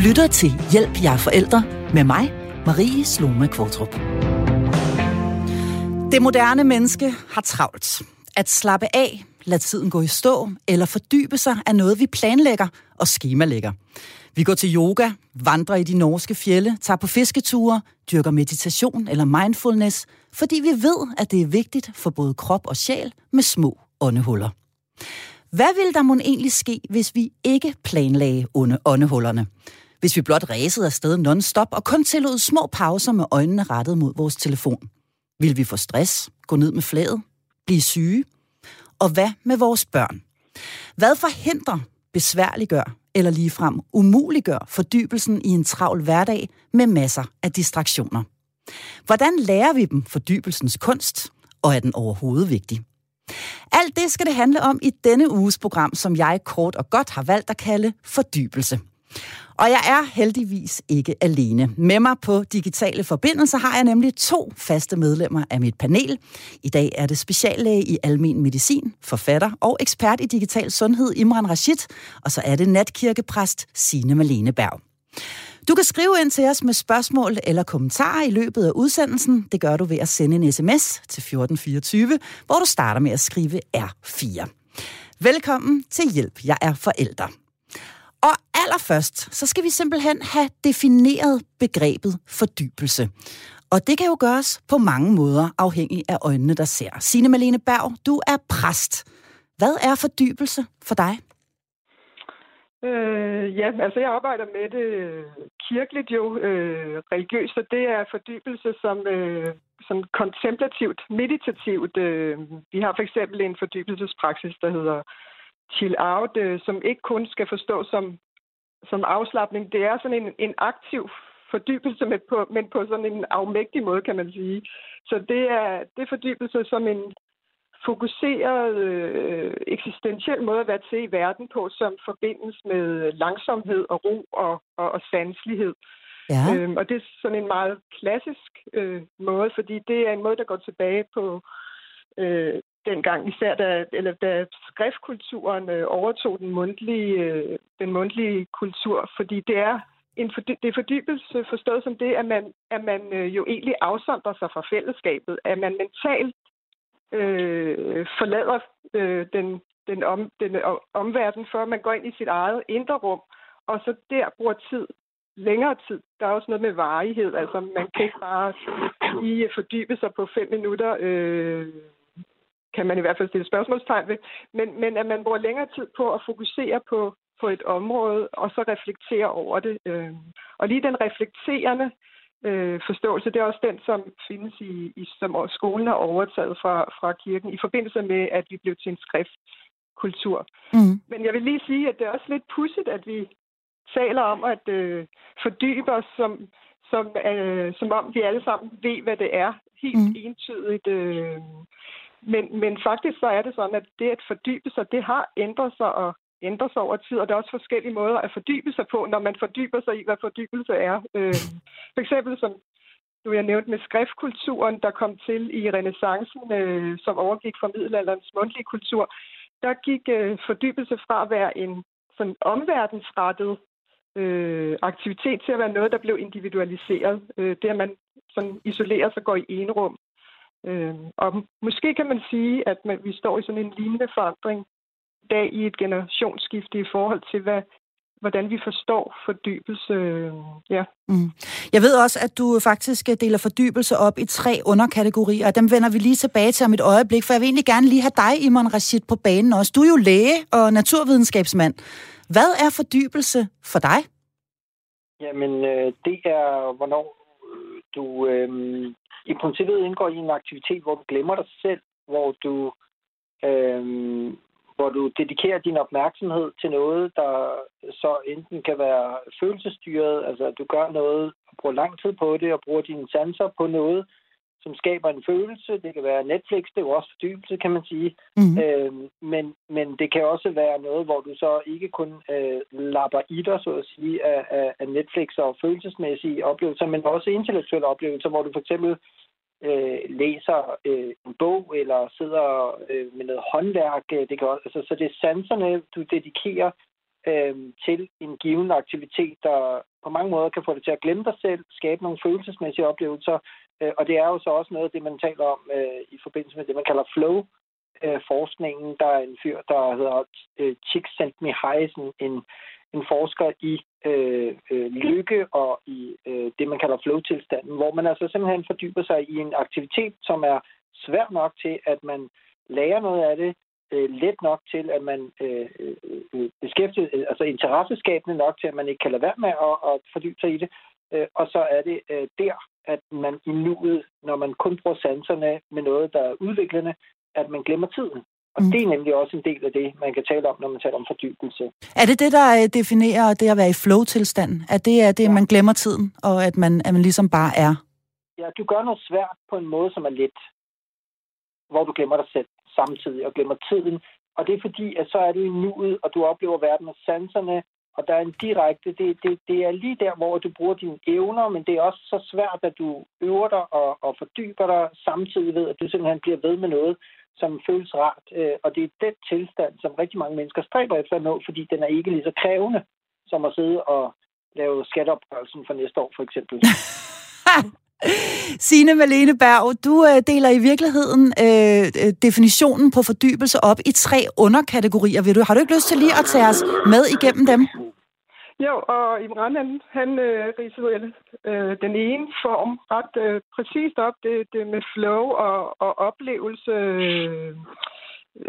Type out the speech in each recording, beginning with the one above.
lytter til Hjælp jer forældre med mig, Marie Sloma Kvartrup. Det moderne menneske har travlt. At slappe af, lade tiden gå i stå eller fordybe sig er noget, vi planlægger og skemalægger. Vi går til yoga, vandrer i de norske fjelle, tager på fisketure, dyrker meditation eller mindfulness, fordi vi ved, at det er vigtigt for både krop og sjæl med små åndehuller. Hvad ville der mon egentlig ske, hvis vi ikke planlagde under åndehullerne? Hvis vi blot ræsede afsted non-stop og kun tillod små pauser med øjnene rettet mod vores telefon? Vil vi få stress, gå ned med flaget, blive syge? Og hvad med vores børn? Hvad forhindrer, besværliggør eller ligefrem umuliggør fordybelsen i en travl hverdag med masser af distraktioner? Hvordan lærer vi dem fordybelsens kunst, og er den overhovedet vigtig? Alt det skal det handle om i denne uges program, som jeg kort og godt har valgt at kalde fordybelse. Og jeg er heldigvis ikke alene. Med mig på digitale forbindelser har jeg nemlig to faste medlemmer af mit panel. I dag er det speciallæge i almen medicin, forfatter og ekspert i digital sundhed Imran Rashid, og så er det natkirkepræst Signe Malene Berg. Du kan skrive ind til os med spørgsmål eller kommentarer i løbet af udsendelsen. Det gør du ved at sende en sms til 1424, hvor du starter med at skrive R4. Velkommen til Hjælp, jeg er forælder. Og allerførst, så skal vi simpelthen have defineret begrebet fordybelse. Og det kan jo gøres på mange måder, afhængig af øjnene, der ser. Signe Malene Berg, du er præst. Hvad er fordybelse for dig? Øh, ja, altså jeg arbejder med det øh, kirkeligt jo, øh, religiøst, så det er fordybelse som, øh, som kontemplativt, meditativt. Øh, vi har for eksempel en fordybelsespraksis, der hedder chill out, øh, som ikke kun skal forstås som, som afslappning. Det er sådan en, en aktiv fordybelse, med på, men på sådan en afmægtig måde, kan man sige. Så det er, det er fordybelse som en fokuseret øh, eksistentiel måde at være til i verden på, som forbindes med langsomhed og ro og, og, og sanslighed. Ja. Øhm, og det er sådan en meget klassisk øh, måde, fordi det er en måde, der går tilbage på øh, dengang, især da, eller da skriftkulturen øh, overtog den mundtlige, øh, den mundtlige kultur, fordi det er en fordy, det er fordybelse forstået som det, at man, at man øh, jo egentlig afsondrer sig fra fællesskabet, at man mentalt øh, forlader øh, den, den, om, den øh, omverden, før man går ind i sit eget indre rum, og så der bruger tid, længere tid. Der er også noget med varighed, altså man kan ikke bare lige fordybe sig på fem minutter, øh, kan man i hvert fald stille spørgsmålstegn ved, men, men at man bruger længere tid på at fokusere på, på et område, og så reflektere over det. Øh. Og lige den reflekterende øh, forståelse, det er også den, som findes i, i som skolen har overtaget fra, fra kirken i forbindelse med, at vi blev til en skriftkultur. Mm. Men jeg vil lige sige, at det er også lidt pudsigt, at vi taler om at øh, fordybe os, som, som, øh, som om vi alle sammen ved, hvad det er. Helt mm. entydigt. Øh, men, men faktisk så er det sådan, at det at fordybe sig, det har ændret sig og ændrer sig over tid, og der er også forskellige måder at fordybe sig på, når man fordyber sig i, hvad fordybelse er. Øh, for eksempel som du jeg nævnt med skriftkulturen, der kom til i renaissancen, øh, som overgik fra middelalderens mundtlige kultur, der gik øh, fordybelse fra at være en sådan omverdensrettet øh, aktivitet til at være noget, der blev individualiseret. Øh, det at man sådan isolerer sig og går i enrum. Øh, og måske kan man sige, at man, vi står i sådan en lignende forandring dag i et generationsskifte i forhold til, hvad, hvordan vi forstår fordybelse. Ja. Mm. Jeg ved også, at du faktisk deler fordybelse op i tre underkategorier, og dem vender vi lige tilbage til om et øjeblik, for jeg vil egentlig gerne lige have dig, Iman Rashid, på banen også. Du er jo læge og naturvidenskabsmand. Hvad er fordybelse for dig? Jamen, øh, det er, hvornår du øh, i princippet indgår i en aktivitet, hvor du glemmer dig selv, hvor du øh, hvor du dedikerer din opmærksomhed til noget, der så enten kan være følelsesstyret, altså at du gør noget og bruger lang tid på det, og bruger dine sanser på noget, som skaber en følelse. Det kan være Netflix, det er jo også fordybelse, kan man sige. Mm-hmm. Øh, men, men det kan også være noget, hvor du så ikke kun øh, lapper i dig, så at sige, af, af, af Netflix og følelsesmæssige oplevelser, men også intellektuelle oplevelser, hvor du for eksempel øh, læser øh, en bog eller sidder øh, med noget håndværk. Øh, det kan også, altså, så det er sanserne, du dedikerer øh, til en given aktivitet, der på mange måder kan få det til at glemme dig selv, skabe nogle følelsesmæssige oplevelser, øh, og det er jo så også noget af det, man taler om øh, i forbindelse med det, man kalder flow, øh, forskningen. Der er en fyr, der hedder øh, Csikszentmihalyi, en, en forsker i øh, øh, lykke og i øh, det, man kalder flow-tilstanden, hvor man altså simpelthen fordyber sig i en aktivitet, som er svær nok til, at man lærer noget af det, øh, let nok til, at man øh, øh, øh beskæftiger, øh, altså interesseskabende nok til, at man ikke kan lade være med at, at fordybe sig i det. Øh, og så er det øh, der, at man i nuet, når man kun bruger sanserne med noget, der er udviklende, at man glemmer tiden. Og mm. det er nemlig også en del af det, man kan tale om, når man taler om fordybelse. Er det det, der øh, definerer det at være i flow-tilstand? At det er det, ja. man glemmer tiden, og at man, at man ligesom bare er? Ja, du gør noget svært på en måde, som er let, hvor du glemmer dig selv samtidig og glemmer tiden. Og det er fordi, at så er du i nuet, og du oplever verden med sanserne, og der er en direkte, det, det, det er lige der, hvor du bruger dine evner, men det er også så svært, at du øver dig og, og fordyber dig samtidig ved, at du simpelthen bliver ved med noget, som føles rart. Øh, og det er den tilstand, som rigtig mange mennesker stræber efter at nå, fordi den er ikke lige så krævende, som at sidde og lave skatteopgørelsen for næste år, for eksempel. Signe Malene Berg, du øh, deler i virkeligheden øh, øh, definitionen på fordybelse op i tre underkategorier. Vil du, har du ikke lyst til lige at tage os med igennem dem? Jo, og Imran, han, han øh, ridsede øh, den ene form ret øh, præcist op, det, det med flow og, og oplevelse, øh,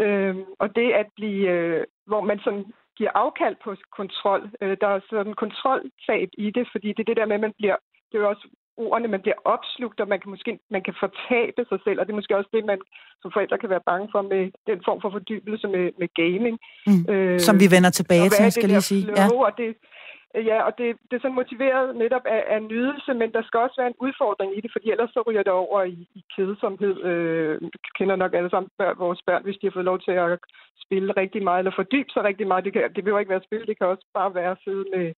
øh, og det at blive, øh, hvor man sådan giver afkald på kontrol. Øh, der er sådan kontroltab i det, fordi det er det der med, at man bliver, det er jo også ordene, man bliver opslugt, og man kan måske man kan fortabe sig selv, og det er måske også det, man som forældre kan være bange for med den form for fordybelse med, med gaming. Mm. Øh, som vi vender tilbage til, skal lige sige. Flow, ja. Og det, Ja, og det, det er sådan motiveret netop af, af nydelse, men der skal også være en udfordring i det, fordi ellers så ryger det over i, i kedsomhed. Øh, kender nok alle sammen børn, vores børn, hvis de har fået lov til at spille rigtig meget, eller fordybe sig rigtig meget. Det, kan, det behøver ikke være spil, det kan også bare være at sidde med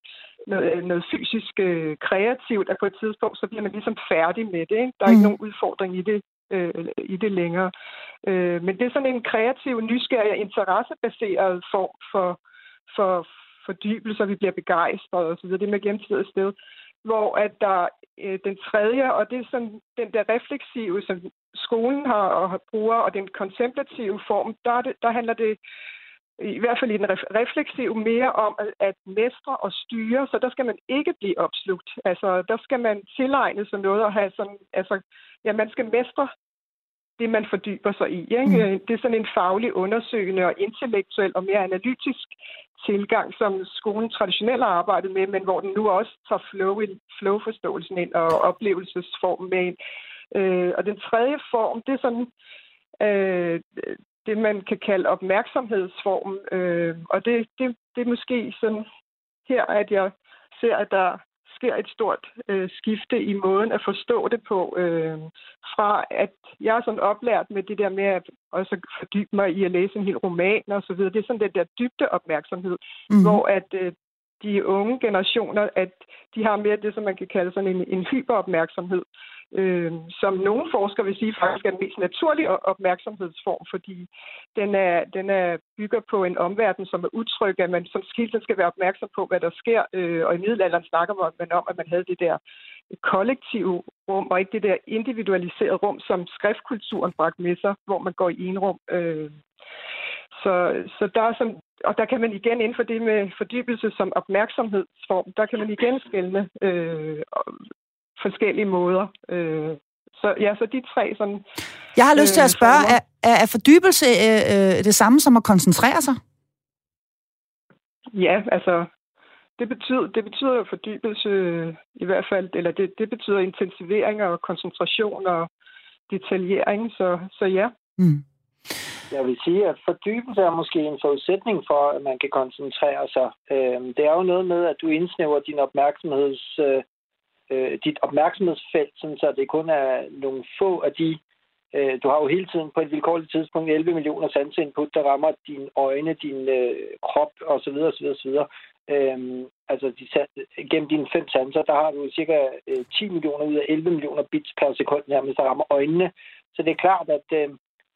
noget, noget fysisk øh, kreativt, at på et tidspunkt, så bliver man ligesom færdig med det. Ikke? Der er mm. ikke nogen udfordring i det, øh, i det længere. Øh, men det er sådan en kreativ, nysgerrig interessebaseret form for, for, fordybelser, vi bliver begejstrede osv. Det med gennemtidigt sted. Hvor at der øh, den tredje, og det er sådan den der refleksive, som skolen har og har bruger, og den kontemplative form, der, det, der handler det i hvert fald i den refleksive mere om at, at mestre og styre, så der skal man ikke blive opslugt. Altså, der skal man tilegne sig noget og have sådan, altså, ja, man skal mestre det, man fordyber sig i. Ikke? Mm. Det er sådan en faglig, undersøgende og intellektuel og mere analytisk tilgang, som skolen traditionelt har arbejdet med, men hvor den nu også tager flow, flow-forståelsen ind og oplevelsesformen med ind. Øh, og den tredje form, det er sådan øh, det, man kan kalde opmærksomhedsform. Øh, og det, det, det er måske sådan her, at jeg ser, at der sker et stort øh, skifte i måden at forstå det på. Øh, fra at jeg er sådan oplært med det der med at også fordybe mig i at læse en hel roman og så videre. Det er sådan den der dybde opmærksomhed, mm. hvor at øh, de unge generationer, at de har mere det, som man kan kalde sådan en, en hyperopmærksomhed øh, som nogle forskere vil sige faktisk er den mest naturlige opmærksomhedsform, fordi den, er, den er bygger på en omverden, som er utryg, at man som skilten skal være opmærksom på, hvad der sker. Øh, og i middelalderen snakker man om, at man havde det der kollektive rum, og ikke det der individualiserede rum, som skriftkulturen bragte med sig, hvor man går i en rum. Øh, så, så der er som, og der kan man igen inden for det med fordybelse som opmærksomhedsform, der kan man igen skælne øh, forskellige måder. Øh, så ja, så de tre sådan... Jeg har lyst til at øh, spørge, er, er fordybelse øh, øh, det samme som at koncentrere sig? Ja, altså, det betyder, det betyder jo fordybelse i hvert fald, eller det, det betyder intensivering og koncentration og detaljering, så, så ja. Mm. Jeg vil sige, at fordybelse er måske en forudsætning for, at man kan koncentrere sig. Øhm, det er jo noget med, at du indsnæver din opmærksomheds øh, dit opmærksomhedsfelt, sådan så det kun er nogle få af de øh, du har jo hele tiden på et vilkårligt tidspunkt 11 millioner sanseinput, der rammer dine øjne, din øh, krop osv. osv., osv. Øhm, altså de, gennem dine fem sanser, der har du cirka øh, 10 millioner ud af 11 millioner bits per sekund nærmest, der rammer øjnene. Så det er klart, at, øh,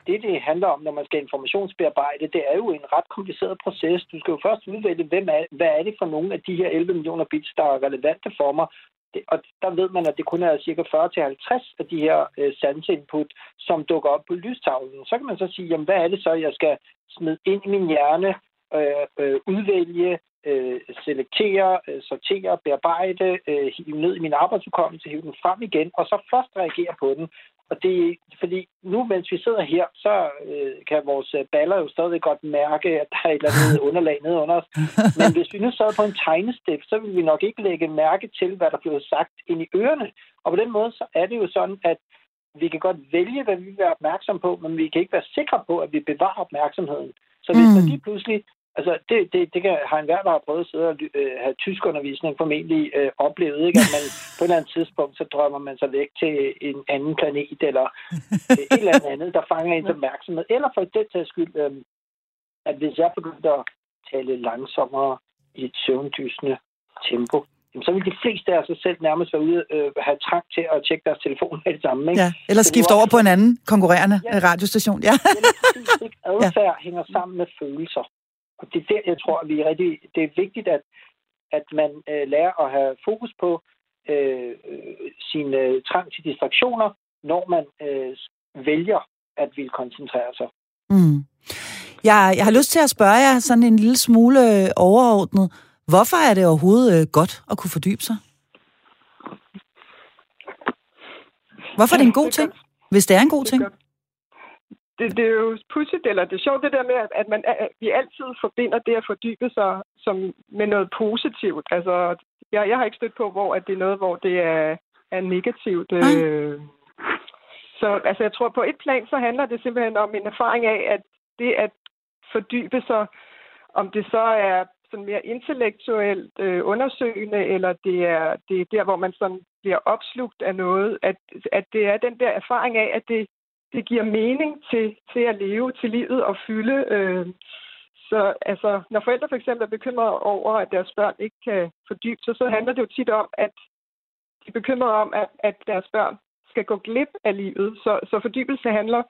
det, det handler om, når man skal informationsbearbejde, det er jo en ret kompliceret proces. Du skal jo først udvælge, hvem er, hvad er det for nogle af de her 11 millioner bits, der er relevante for mig. Det, og der ved man, at det kun er cirka 40-50 af de her øh, sanseinput, som dukker op på lystavlen. Så kan man så sige, jamen, hvad er det så, jeg skal smide ind i min hjerne, øh, øh, udvælge, øh, selektere, øh, sortere, bearbejde, øh, hive ned i min arbejdsudkommelse, hive den frem igen, og så først reagere på den. Og det er fordi nu, mens vi sidder her, så øh, kan vores øh, baller jo stadig godt mærke, at der er et eller andet underlag nede under os. Men hvis vi nu sad på en tegnestep, så vil vi nok ikke lægge mærke til, hvad der bliver sagt ind i ørerne. Og på den måde, så er det jo sådan, at vi kan godt vælge, hvad vi vil være opmærksom på, men vi kan ikke være sikre på, at vi bevarer opmærksomheden. Så hvis mm. man lige pludselig Altså, det, det, det kan, har en hver, der har prøvet at sidde og øh, have tyskundervisning, formentlig øh, oplevet, ikke? at man på et eller andet tidspunkt, så drømmer man sig væk til en anden planet, eller øh, et eller andet, der fanger ens opmærksomhed. Eller for det til skyld, øh, at hvis jeg begyndte at tale langsommere i et søvndysende tempo, så vil de fleste af os selv nærmest være ude øh, have trang til at tjekke deres telefon med det samme. Ikke? Ja, eller skifte over på en anden konkurrerende ja. radiostation. Ja. Adfærd ja. hænger sammen med følelser. Og det er der, jeg tror, at vi er rigtig, det er vigtigt, at, at man øh, lærer at have fokus på øh, sin øh, trang til distraktioner, når man øh, vælger at ville koncentrere sig. Mm. Jeg, jeg har lyst til at spørge jer sådan en lille smule øh, overordnet. Hvorfor er det overhovedet øh, godt at kunne fordybe sig? Hvorfor er det en god ting, hvis det er en god ting? det, det er jo pudsigt, eller det er sjovt det der med, at man, at vi altid forbinder det at fordybe sig som, med noget positivt. Altså, jeg, jeg har ikke stødt på, hvor at det er noget, hvor det er, er negativt. Øh, så altså, jeg tror, på et plan, så handler det simpelthen om en erfaring af, at det at fordybe sig, om det så er sådan mere intellektuelt øh, undersøgende, eller det er, det er der, hvor man sådan bliver opslugt af noget, at, at det er den der erfaring af, at det det giver mening til, til at leve, til livet og fylde. Øh, så altså, når forældre for eksempel er bekymrede over, at deres børn ikke kan fordybe sig, så handler det jo tit om, at de er bekymrede om, at, at deres børn skal gå glip af livet. Så, så fordybelse handler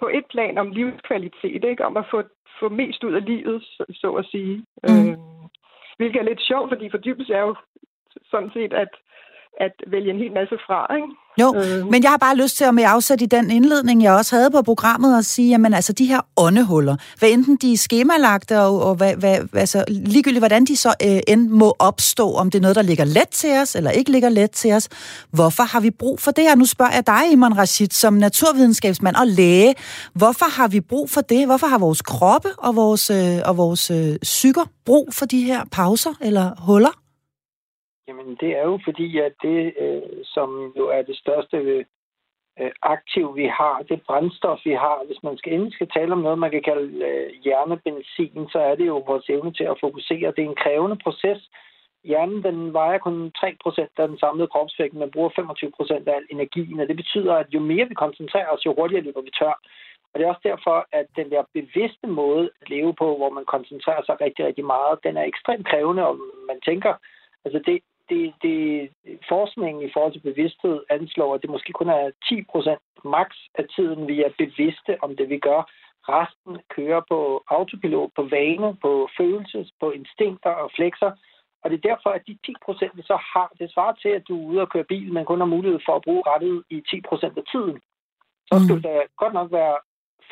på et plan om livskvalitet, ikke? om at få, få mest ud af livet, så, så at sige. Mm. Øh, hvilket er lidt sjovt, fordi fordybelse er jo sådan set, at at vælge en hel masse fra, ikke? Jo, øh. men jeg har bare lyst til at med afsætte i den indledning, jeg også havde på programmet, at sige, jamen altså de her åndehuller, hvad enten de er skemalagte, og, og hvad, hvad, altså, ligegyldigt hvordan de så øh, end må opstå, om det er noget, der ligger let til os, eller ikke ligger let til os, hvorfor har vi brug for det her? Nu spørger jeg dig, Iman Rashid, som naturvidenskabsmand og læge, hvorfor har vi brug for det? Hvorfor har vores kroppe og vores, øh, og vores øh, psyker brug for de her pauser eller huller? Jamen, det er jo fordi, at det, øh, som jo er det største øh, aktiv, vi har, det brændstof, vi har, hvis man skal endelig skal tale om noget, man kan kalde øh, hjernebenzin, så er det jo vores evne til at fokusere. Det er en krævende proces. Hjernen, den vejer kun 3% af den samlede kropsvægt, men bruger 25% af al energien, og det betyder, at jo mere vi koncentrerer os, jo hurtigere løber vi tør. Og det er også derfor, at den der bevidste måde at leve på, hvor man koncentrerer sig rigtig, rigtig meget, den er ekstremt krævende, og man tænker, altså det, det, det, forskningen i forhold til bevidsthed anslår, at det måske kun er 10 procent max af tiden, vi er bevidste om det, vi gør. Resten kører på autopilot, på vane, på følelses, på instinkter og flexer. Og det er derfor, at de 10 procent, vi så har, det svarer til, at du er ude og køre bil, men kun har mulighed for at bruge rettet i 10 procent af tiden. Så skal mm. du da godt nok være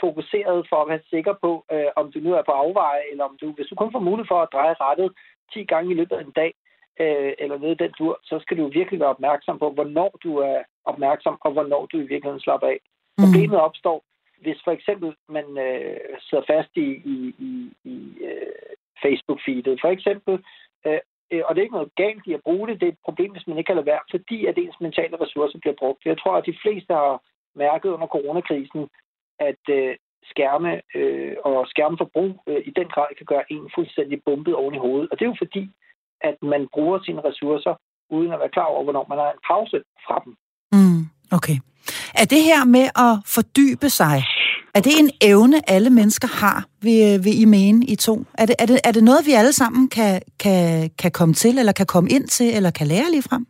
fokuseret for at være sikker på, øh, om du nu er på afveje, eller om du, hvis du kun får mulighed for at dreje rettet 10 gange i løbet af en dag, øh, eller noget den tur, så skal du virkelig være opmærksom på, hvornår du er opmærksom, og hvornår du i virkeligheden slapper af. Mm. Problemet opstår, hvis for eksempel man øh, sidder fast i, i, i, i øh, Facebook-feedet. For eksempel, øh, og det er ikke noget galt i at bruge det, det er et problem, hvis man ikke kan lade være, fordi at ens mentale ressourcer bliver brugt. Jeg tror, at de fleste har mærket under coronakrisen, at øh, skærme øh, og skærmforbrug øh, i den grad kan gøre en fuldstændig bumpet oven i hovedet. Og det er jo fordi, at man bruger sine ressourcer, uden at være klar over, hvornår man har en pause fra dem. Mm, okay. Er det her med at fordybe sig, er det en evne, alle mennesker har, vil, vil I mene i to? Er det, er, det, er det noget, vi alle sammen kan, kan, kan komme til, eller kan komme ind til, eller kan lære lige frem?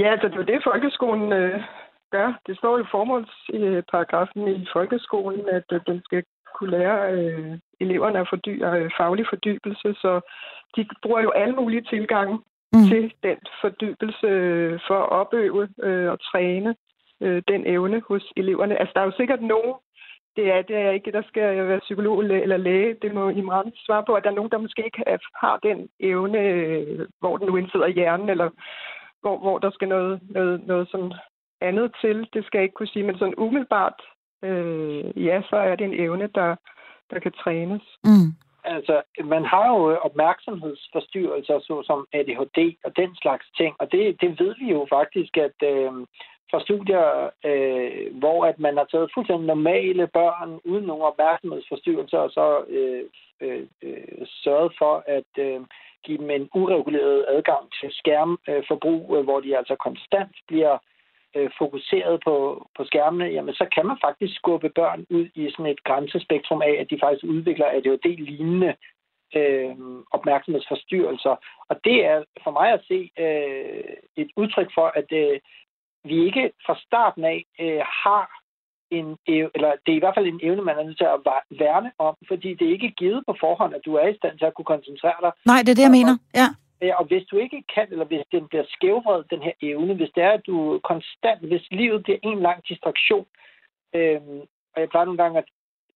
Ja, altså det er det, folkeskolen øh, gør. Det står jo formålsparagrafen i folkeskolen, at den skal kunne lære øh, eleverne at fordyre øh, faglig fordybelse, så de bruger jo alle mulige tilgange mm. til den fordybelse øh, for at opøve øh, og træne øh, den evne hos eleverne. Altså, der er jo sikkert nogen, det er, det er ikke, der skal være psykolog eller læge. Det må Imran svare på, at der er nogen, der måske ikke har den evne, øh, hvor den nu indsidder i hjernen, eller hvor, hvor der skal noget, noget, noget sådan andet til. Det skal jeg ikke kunne sige, men sådan umiddelbart, øh, ja, så er det en evne, der, der kan trænes. Mm. Altså, man har jo opmærksomhedsforstyrrelser, såsom ADHD og den slags ting, og det, det ved vi jo faktisk, at øh, fra studier, øh, hvor at man har taget fuldstændig normale børn uden nogen opmærksomhedsforstyrrelser, og så øh, øh, øh, sørget for at øh, give dem en ureguleret adgang til skærmforbrug, øh, hvor de altså konstant bliver øh, fokuseret på, på skærmene, jamen så kan man faktisk skubbe børn ud i sådan et grænsespektrum af, at de faktisk udvikler ADHD-lignende øh, opmærksomhedsforstyrrelser. Og det er for mig at se øh, et udtryk for, at øh, vi ikke fra starten af øh, har en eller det er i hvert fald en evne, man er nødt til at værne om, fordi det er ikke givet på forhånd, at du er i stand til at kunne koncentrere dig. Nej, det er det, jeg mener. Ja. Øh, og hvis du ikke kan, eller hvis den bliver skævvredet, den her evne, hvis det er, at du konstant, hvis livet bliver en lang distraktion, øh, og jeg plejer nogle gange at,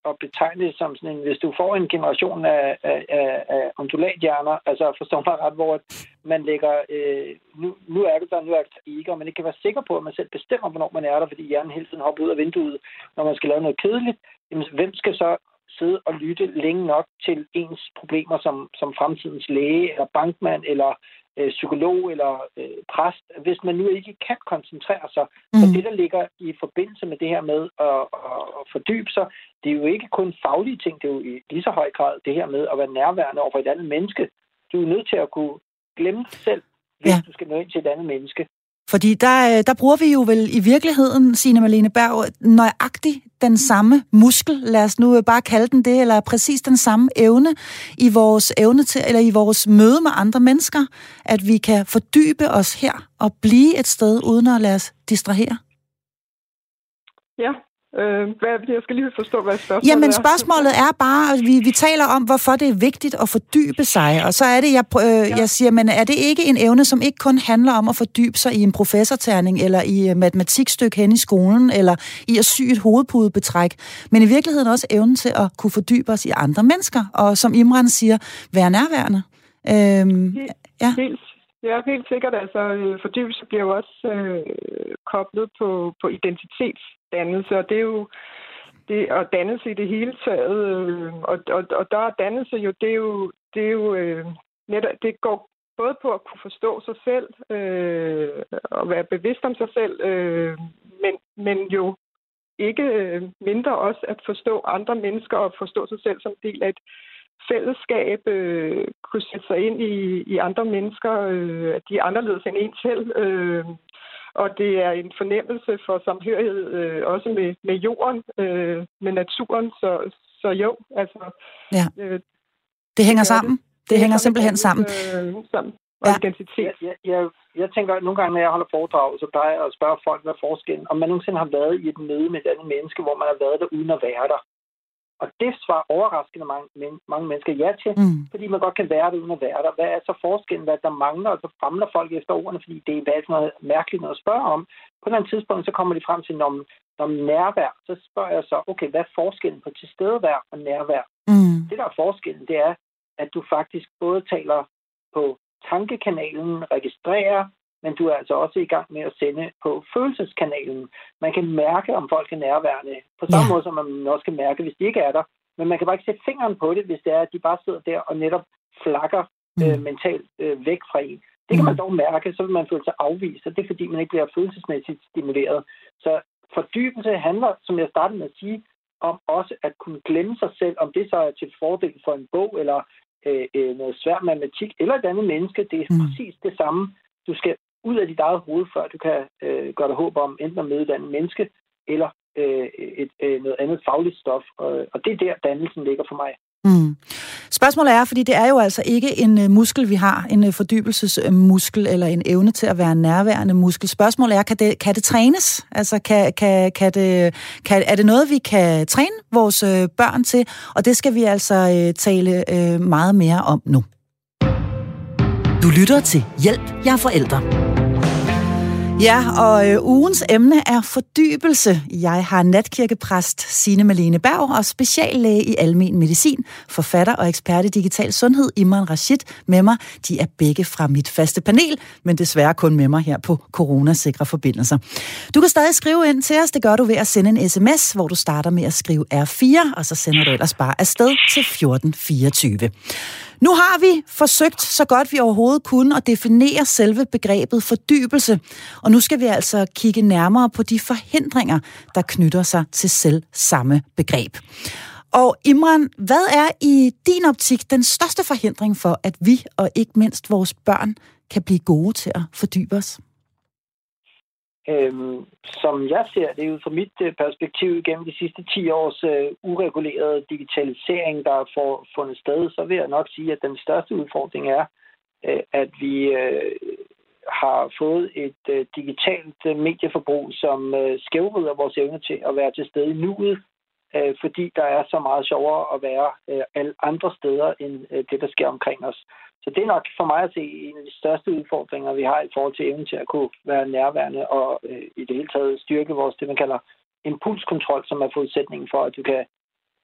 at betegne det som sådan en, hvis du får en generation af, af, af, af ondulathjerner, altså forstår mig ret, hvor man lægger, øh, nu, nu er du der, nu er du der ikke, og man ikke kan være sikker på, at man selv bestemmer, hvornår man er der, fordi hjernen hele tiden hopper ud af vinduet, når man skal lave noget kedeligt, jamen, hvem skal så sidde og lytte længe nok til ens problemer som, som fremtidens læge, eller bankmand, eller øh, psykolog, eller øh, præst, hvis man nu ikke kan koncentrere sig. Mm. Og det, der ligger i forbindelse med det her med at, at, at fordybe sig, det er jo ikke kun faglige ting, det er jo i lige så høj grad det her med at være nærværende over for et andet menneske. Du er nødt til at kunne glemme dig selv, hvis ja. du skal nå ind til et andet menneske. Fordi der, øh, der bruger vi jo vel i virkeligheden, Signe Malene Berg, nøjagtigt den samme muskel, lad os nu bare kalde den det, eller præcis den samme evne i vores evne til, eller i vores møde med andre mennesker, at vi kan fordybe os her og blive et sted, uden at lade os distrahere. Ja, Øh, hvad, jeg skal lige forstå, hvad spørgsmålet Jamen, spørgsmålet er bare, at vi, vi taler om, hvorfor det er vigtigt at fordybe sig. Og så er det, jeg, øh, ja. jeg siger, men er det ikke en evne, som ikke kun handler om at fordybe sig i en professorterning, eller i et matematikstykke hen i skolen, eller i at sy et hovedpudebetræk, men i virkeligheden også evnen til at kunne fordybe os i andre mennesker, og som Imran siger, være nærværende. Øhm, helt, ja. helt, ja, helt sikkert. Altså, øh, fordybelse bliver jo også øh, koblet på, på identitets dannelse, og det er jo det, og dannelse i det hele taget. Øh, og, og, og der er dannelse jo, det er jo, det er jo øh, netop, det går både på at kunne forstå sig selv øh, og være bevidst om sig selv, øh, men, men jo ikke øh, mindre også at forstå andre mennesker og forstå sig selv som del af et fællesskab, øh, kunne sætte sig ind i, i andre mennesker, øh, at de er anderledes end en selv, øh, og det er en fornemmelse for samhørighed øh, også med, med jorden, øh, med naturen. Så, så jo, altså... Ja. Øh, det hænger det sammen. Det, det hænger simpelthen sammen. Øh, sammen. Og ja. identitet. Jeg, jeg, jeg tænker, at nogle gange, når jeg holder foredrag, så plejer jeg at spørge folk, hvad forskellen, om man nogensinde har været i et møde med et andet menneske, hvor man har været der uden at være der. Og det svarer overraskende mange, mange mennesker ja til, mm. fordi man godt kan være det uden at være der. Hvad er så forskellen, hvad der mangler, og så famler folk efter ordene, fordi det er sådan noget mærkeligt noget at spørge om. På et tidspunkt, så kommer de frem til, når, når nærvær, så spørger jeg så, okay, hvad er forskellen på tilstedevær og nærvær? Mm. Det, der er forskellen, det er, at du faktisk både taler på tankekanalen, registrerer, men du er altså også i gang med at sende på følelseskanalen. Man kan mærke, om folk er nærværende, på samme ja. måde som man også kan mærke, hvis de ikke er der. Men man kan bare ikke sætte fingeren på det, hvis det er, at de bare sidder der og netop flakker mm. øh, mentalt øh, væk fra en. Det kan mm. man dog mærke, så vil man føle sig afvist, og det er fordi, man ikke bliver følelsesmæssigt stimuleret. Så fordybelse handler, som jeg startede med at sige, om også at kunne glemme sig selv, om det så er til fordel for en bog, eller øh, øh noget svær matematik, eller et andet menneske. Det er mm. præcis det samme. Du skal ud af dit eget hoved, før du kan øh, gøre dig håb om enten at møde et andet menneske, eller øh, et, øh, noget andet fagligt stof. Og, og det er der, dannelsen ligger for mig. Mm. Spørgsmålet er, fordi det er jo altså ikke en øh, muskel, vi har, en øh, fordybelsesmuskel eller en evne til at være en nærværende muskel. Spørgsmålet er, kan det, kan det trænes? Altså, kan, kan, kan det, kan, er det noget, vi kan træne vores øh, børn til? Og det skal vi altså øh, tale øh, meget mere om nu. Du lytter til Hjælp, jeg er forældre. Ja, og øh, ugens emne er fordybelse. Jeg har natkirkepræst Signe Malene Berg og speciallæge i almen medicin, forfatter og ekspert i digital sundhed Imran Rashid med mig. De er begge fra mit faste panel, men desværre kun med mig her på coronasikre forbindelser. Du kan stadig skrive ind til os. Det gør du ved at sende en sms, hvor du starter med at skrive R4, og så sender du ellers bare afsted til 1424. Nu har vi forsøgt så godt vi overhovedet kunne at definere selve begrebet fordybelse, og nu skal vi altså kigge nærmere på de forhindringer, der knytter sig til selv samme begreb. Og Imran, hvad er i din optik den største forhindring for, at vi og ikke mindst vores børn kan blive gode til at fordybe os? Øhm, som jeg ser det ud fra mit øh, perspektiv gennem de sidste 10 års øh, uregulerede digitalisering, der har for, fundet sted, så vil jeg nok sige, at den største udfordring er, øh, at vi øh, har fået et øh, digitalt øh, medieforbrug, som øh, skævrider vores evne til at være til stede i nuet, øh, fordi der er så meget sjovere at være øh, alle andre steder end øh, det, der sker omkring os. Så det er nok for mig at se en af de største udfordringer, vi har i forhold til evnen til at kunne være nærværende og øh, i det hele taget styrke vores, det man kalder impulskontrol, som er forudsætningen for, at du kan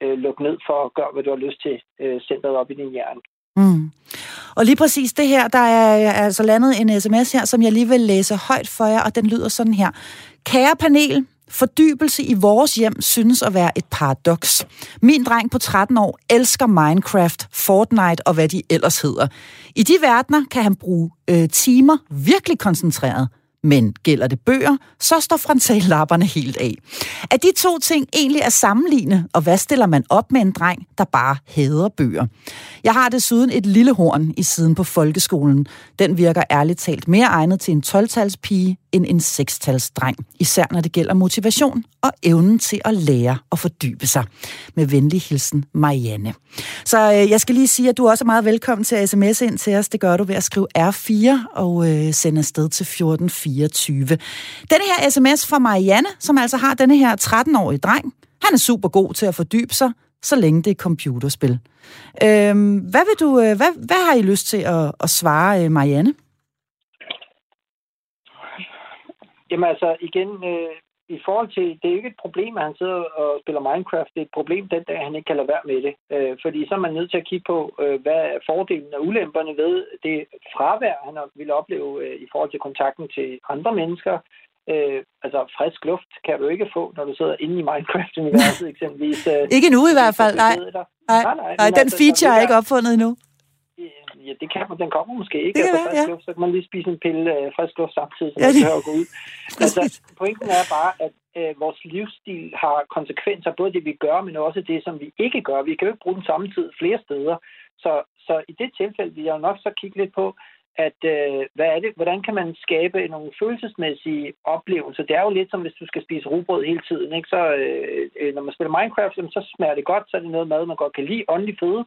øh, lukke ned for at gøre, hvad du har lyst til, øh, centret op i din hjerne. Mm. Og lige præcis det her, der er altså landet en sms her, som jeg lige vil læse højt for jer, og den lyder sådan her. Kære panel, Fordybelse i vores hjem synes at være et paradoks. Min dreng på 13 år elsker Minecraft, Fortnite og hvad de ellers hedder. I de verdener kan han bruge øh, timer virkelig koncentreret. Men gælder det bøger, så står frontallapperne helt af. Er de to ting egentlig at sammenligne, og hvad stiller man op med en dreng, der bare hader bøger? Jeg har desuden et lille horn i siden på folkeskolen. Den virker ærligt talt mere egnet til en 12-talspige end en 6-talsdreng, især når det gælder motivation og evnen til at lære og fordybe sig. Med venlig hilsen, Marianne. Så øh, jeg skal lige sige, at du også er meget velkommen til at sms ind til os. Det gør du ved at skrive R4 og øh, sende afsted til 1424. Denne her sms fra Marianne, som altså har denne her 13-årige dreng, han er super god til at fordybe sig, så længe det er computerspil. Øhm, hvad, vil du, øh, hvad, hvad har I lyst til at, at svare øh, Marianne? Jamen altså, igen, øh, i forhold til, det er jo ikke et problem, at han sidder og spiller Minecraft. Det er et problem den dag, han ikke kan lade være med det. Øh, fordi så er man nødt til at kigge på, øh, hvad er fordelen og ulemperne ved det fravær, han ville opleve øh, i forhold til kontakten til andre mennesker. Øh, altså frisk luft kan du ikke få, når du sidder inde i Minecraft-universet eksempelvis. Øh, ikke nu i hvert fald, nej. Nej, nej, nej, nej den altså, feature er ikke opfundet endnu ja, det kan man. Den kommer måske ikke. Det altså, frisk ja. luft, så kan man lige spise en pille øh, frisk luft samtidig, så ja, man behøver at gå ud. Altså, pointen er bare, at øh, vores livsstil har konsekvenser, både det vi gør, men også det, som vi ikke gør. Vi kan jo ikke bruge den samme tid flere steder. Så, så i det tilfælde vil jeg nok så kigge lidt på, at øh, hvad er det, hvordan kan man skabe nogle følelsesmæssige oplevelser? Det er jo lidt som hvis du skal spise rugbrød hele tiden. Ikke? Så, øh, øh når man spiller Minecraft, så smager det godt, så er det noget mad, man godt kan lide, åndelig føde.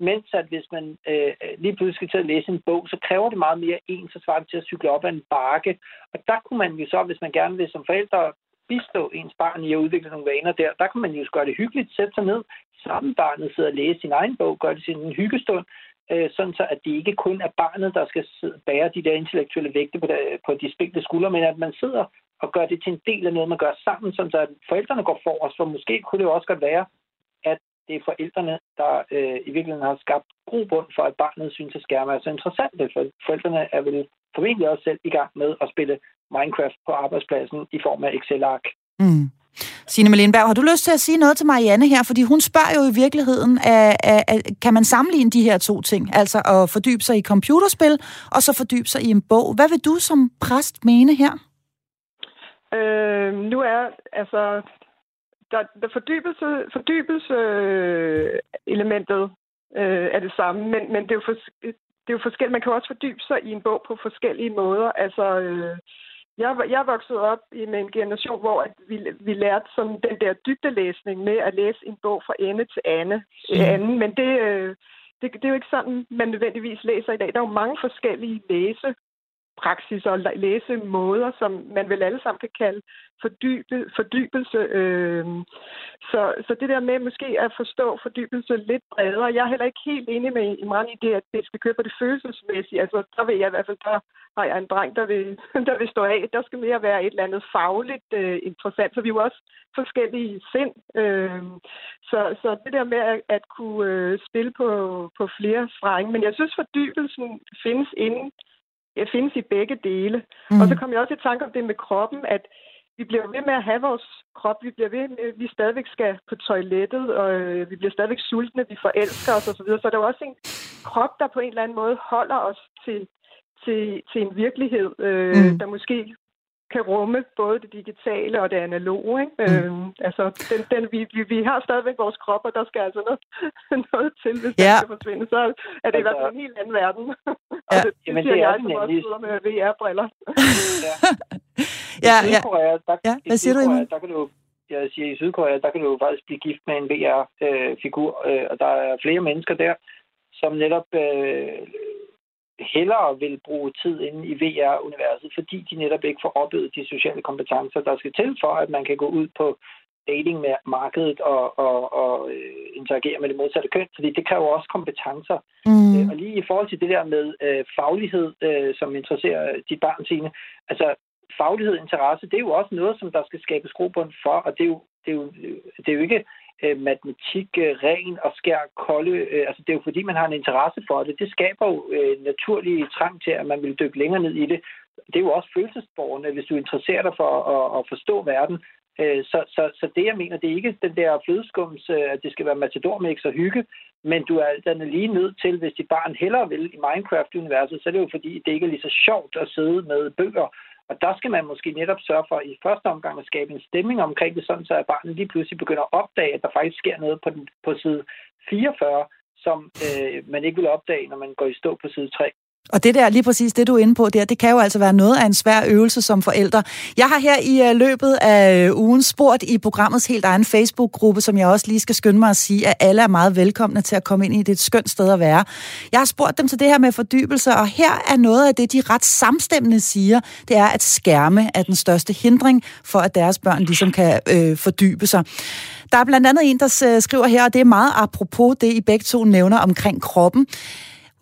Mens at hvis man øh, øh, lige pludselig skal til at læse en bog, så kræver det meget mere en, så svarer det til at cykle op ad en bakke. Og der kunne man jo så, hvis man gerne vil som forældre bistå ens barn i at udvikle nogle vaner der, der kan man jo gøre det hyggeligt, sætte sig ned, sammen barnet sidder og læse sin egen bog, gøre det til en hyggestund, øh, sådan så at det ikke kun er barnet, der skal bære de der intellektuelle vægte på, der, på de spinkle skuldre, men at man sidder og gør det til en del af noget, man gør sammen, sådan så at forældrene går os, for måske kunne det jo også godt være, det er forældrene, der øh, i virkeligheden har skabt god bund for, at barnet synes, at skærme er så interessant. For forældrene er vel formentlig også selv i gang med at spille Minecraft på arbejdspladsen i form af Excel-ark. Mm. Signe Malenberg, har du lyst til at sige noget til Marianne her? Fordi hun spørger jo i virkeligheden, at, at, at, kan man sammenligne de her to ting? Altså at fordybe sig i computerspil, og så fordybe sig i en bog. Hvad vil du som præst mene her? Øh, nu er, altså, der, der fordybelse, fordybelse øh, elementet øh, er det samme, men, men det, er jo for, det er jo forskelligt. Man kan også fordybe sig i en bog på forskellige måder. Altså, øh, jeg, jeg voksede op i en generation, hvor at vi, vi lærte sådan den der dybdelæsning med at læse en bog fra ende til ende, mm. anden, men det, øh, det, det er jo ikke sådan, man nødvendigvis læser i dag. Der er jo mange forskellige læse praksis og læsemåder, som man vel alle sammen kan kalde fordybe, fordybelse. Øh, så, så det der med måske at forstå fordybelse lidt bredere. Jeg er heller ikke helt enig med Imran i det, at det skal køre på det følelsesmæssige. Altså, der vil jeg i hvert fald, der har jeg en dreng, der vil, der vil stå af. Der skal mere være et eller andet fagligt øh, interessant, så vi er jo også forskellige sind. Øh, så, så det der med at, at kunne øh, spille på, på flere strenge. Men jeg synes, fordybelsen findes inden findes i begge dele. Mm. Og så kom jeg også i tanke om det med kroppen, at vi bliver ved med at have vores krop. Vi bliver ved med, at vi stadigvæk skal på toilettet, og øh, vi bliver stadigvæk sultne, vi forelsker os osv. Så, så der er også en krop, der på en eller anden måde holder os til, til, til en virkelighed, øh, mm. der måske kan rumme både det digitale og det analoge. Ikke? Mm. Øhm, altså, den, den, vi, vi, vi har stadigvæk vores krop, og der skal altså noget, noget til, hvis ja. det skal forsvinde. Så er det i hvert fald en helt anden verden. Ja. og det, det Jamen, siger det jeg, som også sidder med VR-briller. ja. ja, I Sydkorea, der, ja. Hvad siger Sydkorea, du, Der kan du jeg siger, i Sydkorea, der kan du faktisk blive gift med en VR-figur, øh, og der er flere mennesker der, som netop øh, hellere vil bruge tid inde i VR-universet, fordi de netop ikke får opøvet de sociale kompetencer, der skal til for, at man kan gå ud på dating med markedet og, og, og øh, interagere med det modsatte køn, fordi det kræver også kompetencer. Mm. Øh, og lige i forhold til det der med øh, faglighed, øh, som interesserer de barn sine, altså faglighed og interesse, det er jo også noget, som der skal skabes grobund for, og det er jo, det er jo, det er jo ikke øh, matematik øh, ren og skær kolde. Øh, altså det er jo fordi, man har en interesse for det. Det skaber jo øh, naturlig trang til, at man vil dykke længere ned i det. Det er jo også følelsesborgerne, hvis du interesserer dig for at, at forstå verden. Øh, så, så, så det, jeg mener, det er ikke den der flødeskums, at det skal være matadormix og hygge, men du er alt lige nødt til, hvis dit barn hellere vil i Minecraft-universet, så er det jo fordi, det ikke er lige så sjovt at sidde med bøger og der skal man måske netop sørge for i første omgang at skabe en stemning omkring det, sådan så at barnet lige pludselig begynder at opdage, at der faktisk sker noget på, den, på side 44, som øh, man ikke vil opdage, når man går i stå på side 3. Og det der, lige præcis det du er inde på der, det kan jo altså være noget af en svær øvelse som forældre. Jeg har her i øh, løbet af øh, ugen spurgt i programmets helt egen Facebook-gruppe, som jeg også lige skal skynde mig at sige, at alle er meget velkomne til at komme ind i det et skønt sted at være. Jeg har spurgt dem til det her med fordybelse, og her er noget af det, de ret samstemmende siger, det er, at skærme er den største hindring for, at deres børn ligesom kan øh, fordybe sig. Der er blandt andet en, der skriver her, og det er meget apropos det, I begge to nævner omkring kroppen.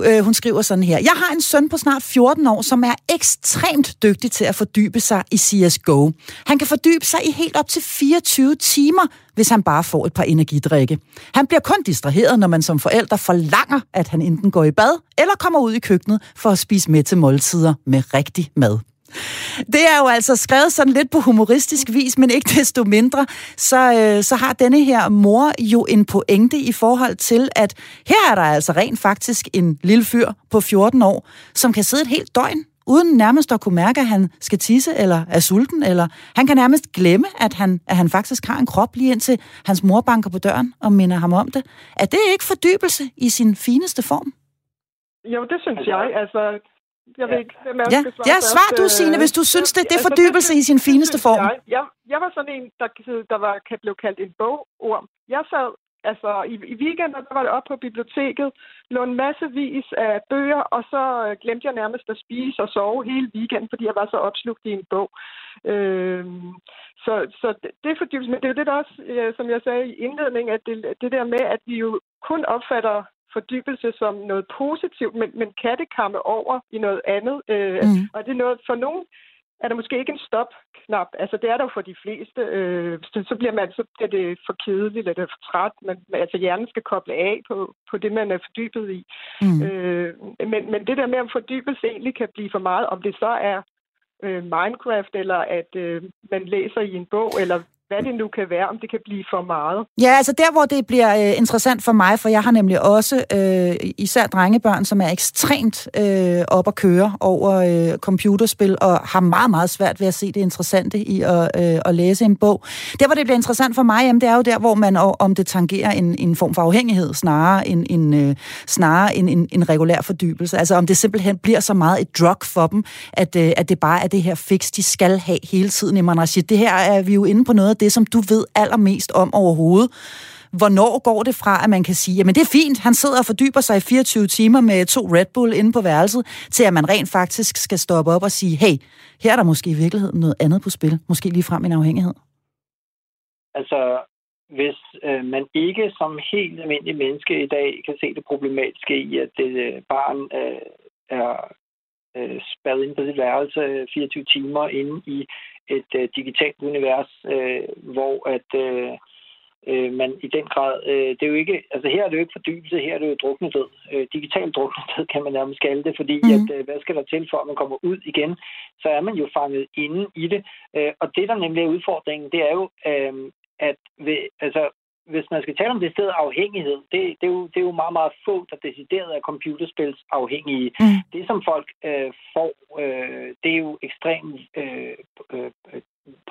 Øh, hun skriver sådan her. Jeg har en søn på snart 14 år, som er ekstremt dygtig til at fordybe sig i CSGO. Han kan fordybe sig i helt op til 24 timer, hvis han bare får et par energidrikke. Han bliver kun distraheret, når man som forælder forlanger, at han enten går i bad eller kommer ud i køkkenet for at spise med til måltider med rigtig mad. Det er jo altså skrevet sådan lidt på humoristisk vis, men ikke desto mindre, så, øh, så har denne her mor jo en pointe i forhold til, at her er der altså rent faktisk en lille fyr på 14 år, som kan sidde et helt døgn uden nærmest at kunne mærke, at han skal tisse eller er sulten, eller han kan nærmest glemme, at han, at han faktisk har en krop lige indtil hans mor banker på døren og minder ham om det. Er det ikke fordybelse i sin fineste form? Jo, det synes jeg. Altså, jeg ved ikke, hvem er ja. svare Ja, svar du, Signe, hvis du synes, det, det er altså, fordybelse altså, i sin fineste form. Jeg, jeg, jeg var sådan en, der, der var, blev kaldt en bogorm. Jeg sad altså i, i weekenden, der var det op på biblioteket, lånte massevis af bøger, og så øh, glemte jeg nærmest at spise og sove hele weekenden, fordi jeg var så opslugt i en bog. Øh, så, så det, det er fordybelse, men det er jo det der også, øh, som jeg sagde i indledningen, at det, det der med, at vi jo kun opfatter fordybelse som noget positivt, men, men kan det komme over i noget andet? Øh, mm. Og det er noget, for nogen er der måske ikke en stop-knap. Altså, det er der jo for de fleste. Øh, så, så, bliver man, så bliver det for kedeligt, eller for træt. Man, altså, hjernen skal koble af på, på det, man er fordybet i. Mm. Øh, men, men det der med, at fordybelse egentlig kan blive for meget, om det så er øh, Minecraft, eller at øh, man læser i en bog, eller hvad det nu kan være, om det kan blive for meget. Ja, altså der, hvor det bliver øh, interessant for mig, for jeg har nemlig også øh, især drengebørn, som er ekstremt øh, op at køre over øh, computerspil, og har meget, meget svært ved at se det interessante i at, øh, at læse en bog. Der, hvor det bliver interessant for mig, jamen, det er jo der, hvor man, om det tangerer en, en form for afhængighed, snarere end en, øh, snarere end en, en regulær fordybelse. Altså om det simpelthen bliver så meget et drug for dem, at, øh, at det bare er det her fix, de skal have hele tiden. i Rashid, det her er vi jo inde på noget det, som du ved allermest om overhovedet. Hvornår går det fra, at man kan sige, jamen det er fint, han sidder og fordyber sig i 24 timer med to Red Bull inde på værelset, til at man rent faktisk skal stoppe op og sige, hey, her er der måske i virkeligheden noget andet på spil, måske lige frem en afhængighed? Altså, hvis øh, man ikke som helt almindelig menneske i dag kan se det problematiske i, at det øh, barn øh, er øh, spadet ind på sit værelse 24 timer inde i et øh, digitalt univers, øh, hvor at øh, øh, man i den grad, øh, det er jo ikke, altså her er det jo ikke fordybelse, her er det jo druknedød. Øh, digital druknedød kan man nærmest kalde det, fordi mm. at, øh, hvad skal der til for, at man kommer ud igen, så er man jo fanget inde i det. Øh, og det, der nemlig er udfordringen, det er jo, øh, at ved, altså, hvis man skal tale om det sted afhængighed, det, det, er jo, det er jo meget, meget få, der decideret er computerspils afhængige. Mm. Det, som folk øh, får, øh, det er jo ekstremt øh, øh,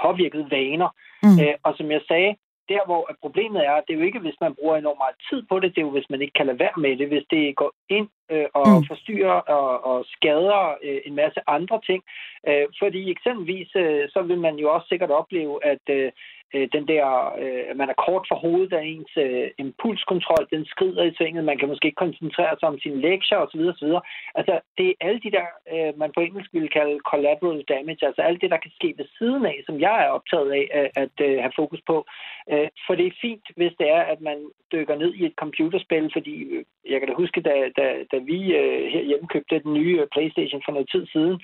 påvirket vaner. Mm. Øh, og som jeg sagde, der hvor problemet er, det er jo ikke, hvis man bruger enormt meget tid på det, det er jo, hvis man ikke kan lade være med det, hvis det går ind øh, og mm. forstyrrer og, og skader øh, en masse andre ting. Øh, fordi eksempelvis, øh, så vil man jo også sikkert opleve, at øh, øh, den der, øh, man er kort for hovedet af ens øh, impulskontrol, den skrider i svinget, man kan måske ikke koncentrere sig om sine lektier osv. osv. Altså, det er alle de der, øh, man på engelsk ville kalde collateral damage, altså alt det, der kan ske ved siden af, som jeg er optaget af at, at øh, have fokus på. Øh, for det er fint, hvis det er, at man dykker ned i et computerspil, fordi øh, jeg kan da huske, da, da, da vi øh, herhjemme købte den nye øh, Playstation for noget tid siden,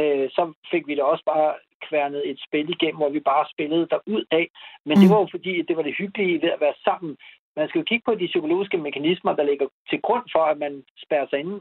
øh, så fik vi da også bare kværnet et spil igennem, hvor vi bare spillede der ud af. Men mm. det var jo fordi, det var det hyggelige ved at være sammen. Man skal jo kigge på de psykologiske mekanismer, der ligger til grund for, at man spærrer sig inde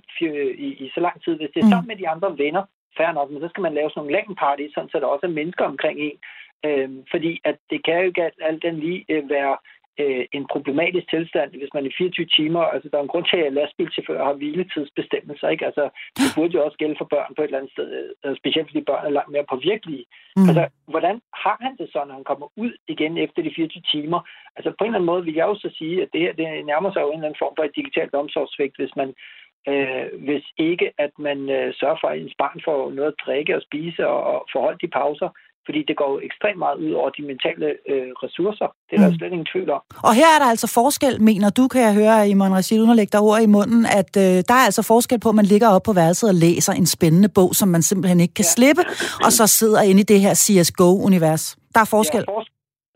i, i så lang tid. Hvis det er mm. sammen med de andre venner, fair nok, men så skal man lave sådan nogle LAN-party, sådan så der også er mennesker omkring en. Øhm, fordi at det kan jo ikke alt den lige øh, være øh, en problematisk tilstand, hvis man i 24 timer, altså der er en grund til, at lastbilchauffører har hviletidsbestemmelser, ikke? Altså, det burde jo også gælde for børn på et eller andet sted, øh, specielt fordi børn er langt mere påvirkelige. Mm. Altså, hvordan har han det så, når han kommer ud igen efter de 24 timer? Altså, på en eller anden måde vil jeg jo så sige, at det her, det nærmer sig jo en eller anden form for et digitalt omsorgsvægt, hvis man øh, hvis ikke at man øh, sørger for, at ens barn får noget at drikke og spise og, og forholde de pauser, fordi det går jo ekstremt meget ud over de mentale øh, ressourcer. Det er mm. der slet ingen tvivl om. Og her er der altså forskel, mener du, kan jeg høre, Imon Rashid, uden at lægge dig ord i munden, at øh, der er altså forskel på, at man ligger op på værelset og læser en spændende bog, som man simpelthen ikke kan ja. slippe, og så sidder inde i det her CSGO-univers. Der er forskel. Ja, fors-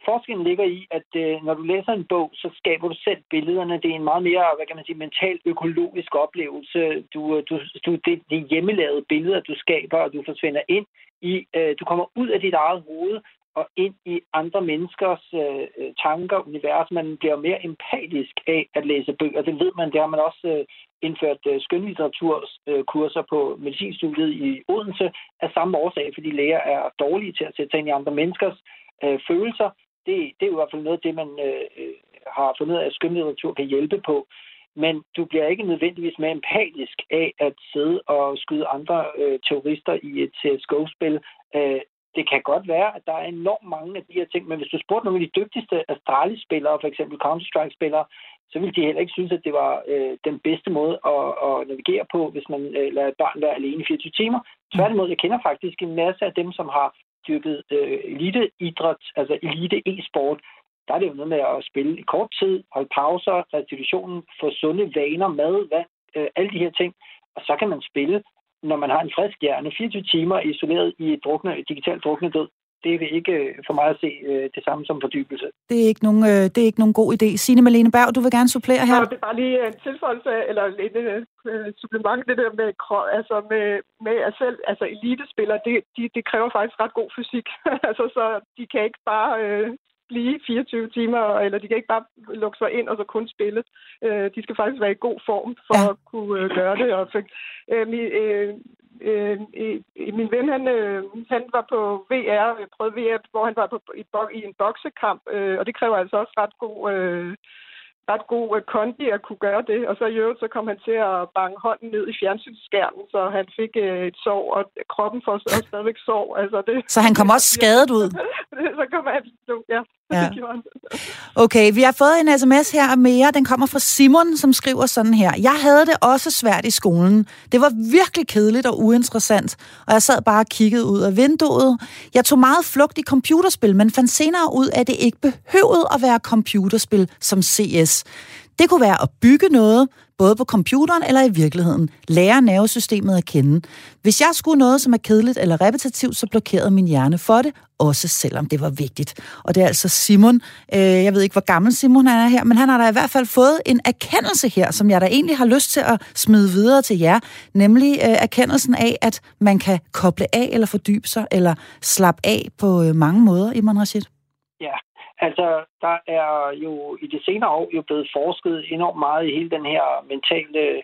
forskellen ligger i, at øh, når du læser en bog, så skaber du selv billederne. Det er en meget mere, hvad kan man sige, mental økologisk oplevelse. Du, øh, du, du, det, det er hjemmelavede billeder, du skaber, og du forsvinder ind i, øh, du kommer ud af dit eget hoved og ind i andre menneskers øh, øh, tanker, univers. Man bliver mere empatisk af at læse bøger. Det ved man, det har man også øh, indført øh, skønlitteraturkurser øh, på medicinstudiet i Odense af samme årsag, fordi læger er dårlige til at sætte sig ind i andre menneskers øh, følelser. Det, det er jo i hvert fald noget af det, man øh, har fundet ud af, at skønlitteratur kan hjælpe på men du bliver ikke nødvendigvis mere empatisk af at sidde og skyde andre øh, terrorister i et CSGO-spil. Øh, det kan godt være, at der er enormt mange af de her ting, men hvis du spurgte nogle af de dygtigste Astralis-spillere, for eksempel Counter-Strike-spillere, så ville de heller ikke synes, at det var øh, den bedste måde at, at navigere på, hvis man øh, lader et barn være alene i 24 timer. Tværtimod, jeg kender faktisk en masse af dem, som har dyrket øh, eliteidræt, altså elite e-sport, der er det jo noget med at spille i kort tid, holde pauser, restitutionen, få sunde vaner, mad, vand, øh, alle de her ting. Og så kan man spille, når man har en frisk hjerne, 24 timer isoleret i et drukne, digitalt druknedød. Det er ikke øh, for mig at se øh, det samme som fordybelse. Det er ikke nogen, øh, det er ikke nogen god idé. Signe Malene Berg, du vil gerne supplere her. Ja, det er bare lige en tilføjelse, eller et uh, supplement, det der med, altså med, med at selv, altså elitespillere, det, de, det kræver faktisk ret god fysik. altså, så de kan ikke bare øh, blive 24 timer, eller de kan ikke bare lukke sig ind og så kun spille. Øh, de skal faktisk være i god form for ja. at kunne øh, gøre det. Og, øh, øh, øh, min ven, han, øh, han var på VR, prøvede VR, hvor han var på, i, i en boksekamp, øh, og det kræver altså også ret god... Øh, ret god uh, kondi at kunne gøre det. Og så i øvrigt, så kom han til at bange hånden ned i fjernsynsskærmen, så han fik uh, et sår, og kroppen får også stadigvæk sår. Altså, det, så han kom også skadet ud? så kom han, ja. Ja. Okay, vi har fået en sms her mere. Den kommer fra Simon, som skriver sådan her. Jeg havde det også svært i skolen. Det var virkelig kedeligt og uinteressant, og jeg sad bare og kiggede ud af vinduet. Jeg tog meget flugt i computerspil, men fandt senere ud af, at det ikke behøvede at være computerspil som CS. Det kunne være at bygge noget, både på computeren eller i virkeligheden. Lære nervesystemet at kende. Hvis jeg skulle noget, som er kedeligt eller repetitivt, så blokerede min hjerne for det, også selvom det var vigtigt. Og det er altså Simon. Øh, jeg ved ikke, hvor gammel Simon er her, men han har da i hvert fald fået en erkendelse her, som jeg da egentlig har lyst til at smide videre til jer, nemlig øh, erkendelsen af, at man kan koble af eller fordybe sig, eller slappe af på øh, mange måder, Iman Rashid. Ja, Altså, der er jo i de senere år jo blevet forsket enormt meget i hele den her mentale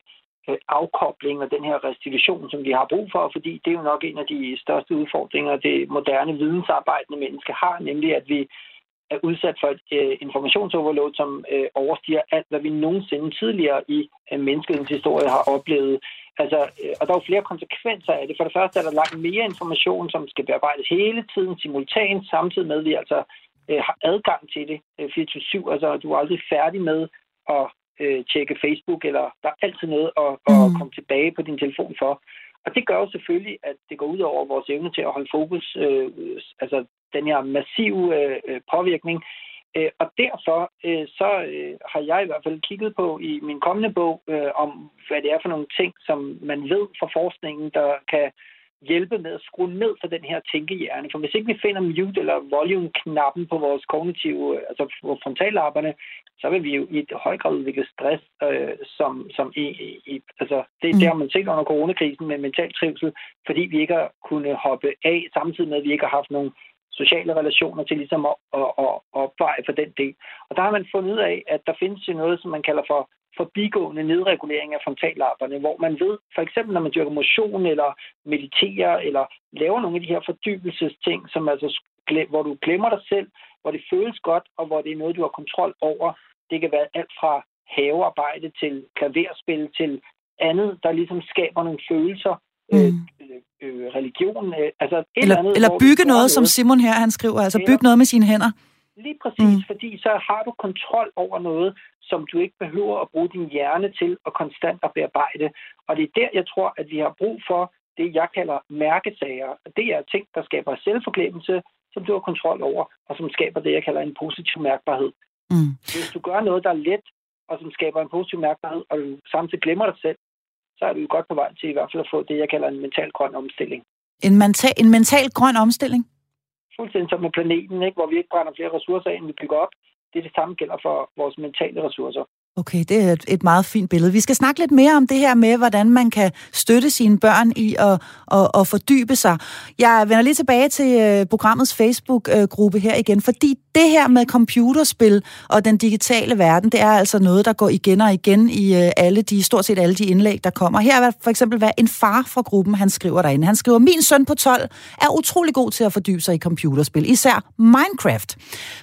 øh, afkobling og den her restitution, som vi har brug for, fordi det er jo nok en af de største udfordringer, det moderne vidensarbejdende menneske har, nemlig at vi er udsat for et øh, informationsoverload, som øh, overstiger alt, hvad vi nogensinde tidligere i øh, menneskets historie har oplevet. Altså, øh, og der er jo flere konsekvenser af det. For det første er der langt mere information, som skal bearbejdes hele tiden simultant, samtidig med, at vi altså øh, har adgang til det øh, 24-7. Altså, du er aldrig færdig med at øh, tjekke Facebook, eller der er altid noget at, at mm. komme tilbage på din telefon for. Og det gør jo selvfølgelig, at det går ud over vores evne til at holde fokus, øh, altså den her massive øh, påvirkning. Øh, og derfor øh, så øh, har jeg i hvert fald kigget på i min kommende bog, øh, om hvad det er for nogle ting, som man ved fra forskningen, der kan hjælpe med at skrue ned for den her tænkehjerne. For hvis ikke vi finder mute eller volume-knappen på vores kognitive, øh, altså på frontallapperne, så vil vi jo i et høj grad udvikle stress, øh, som, som i, i, altså det, mm. det har man set under coronakrisen med mental trivsel, fordi vi ikke har kunnet hoppe af, samtidig med at vi ikke har haft nogen sociale relationer til ligesom at, at, at, at opveje for den del. Og der har man fundet ud af, at der findes jo noget, som man kalder for forbigående nedregulering af frontallapperne, hvor man ved, for eksempel når man dyrker motion eller mediterer eller laver nogle af de her fordybelsesting, som altså, hvor du glemmer dig selv, hvor det føles godt, og hvor det er noget, du har kontrol over. Det kan være alt fra havearbejde til klaverspil til andet, der ligesom skaber nogle følelser, mm. øh, øh, religion. Øh, altså et eller, andet, eller bygge noget, noget, som Simon her han skriver, altså bygge noget med sine hænder. Lige præcis, mm. fordi så har du kontrol over noget, som du ikke behøver at bruge din hjerne til at konstant at bearbejde. Og det er der, jeg tror, at vi har brug for det, jeg kalder mærkesager. Det er ting, der skaber selvforglemmelse, som du har kontrol over, og som skaber det, jeg kalder en positiv mærkbarhed. Mm. Hvis du gør noget, der er let, og som skaber en positiv mærkbarhed, og du samtidig glemmer dig selv, så er du godt på vej til i hvert fald at få det, jeg kalder en mental grøn omstilling. En, mental, en mental grøn omstilling? fuldstændig som med planeten, ikke? hvor vi ikke brænder flere ressourcer ind, vi bygger op. Det det samme gælder for vores mentale ressourcer. Okay, det er et meget fint billede. Vi skal snakke lidt mere om det her med, hvordan man kan støtte sine børn i at, at, at fordybe sig. Jeg vender lige tilbage til øh, programmets Facebook-gruppe her igen, fordi det her med computerspil og den digitale verden, det er altså noget, der går igen og igen i øh, alle de, stort set alle de indlæg, der kommer. Her er for eksempel hvad en far fra gruppen, han skriver derinde. Han skriver, min søn på 12 er utrolig god til at fordybe sig i computerspil, især Minecraft.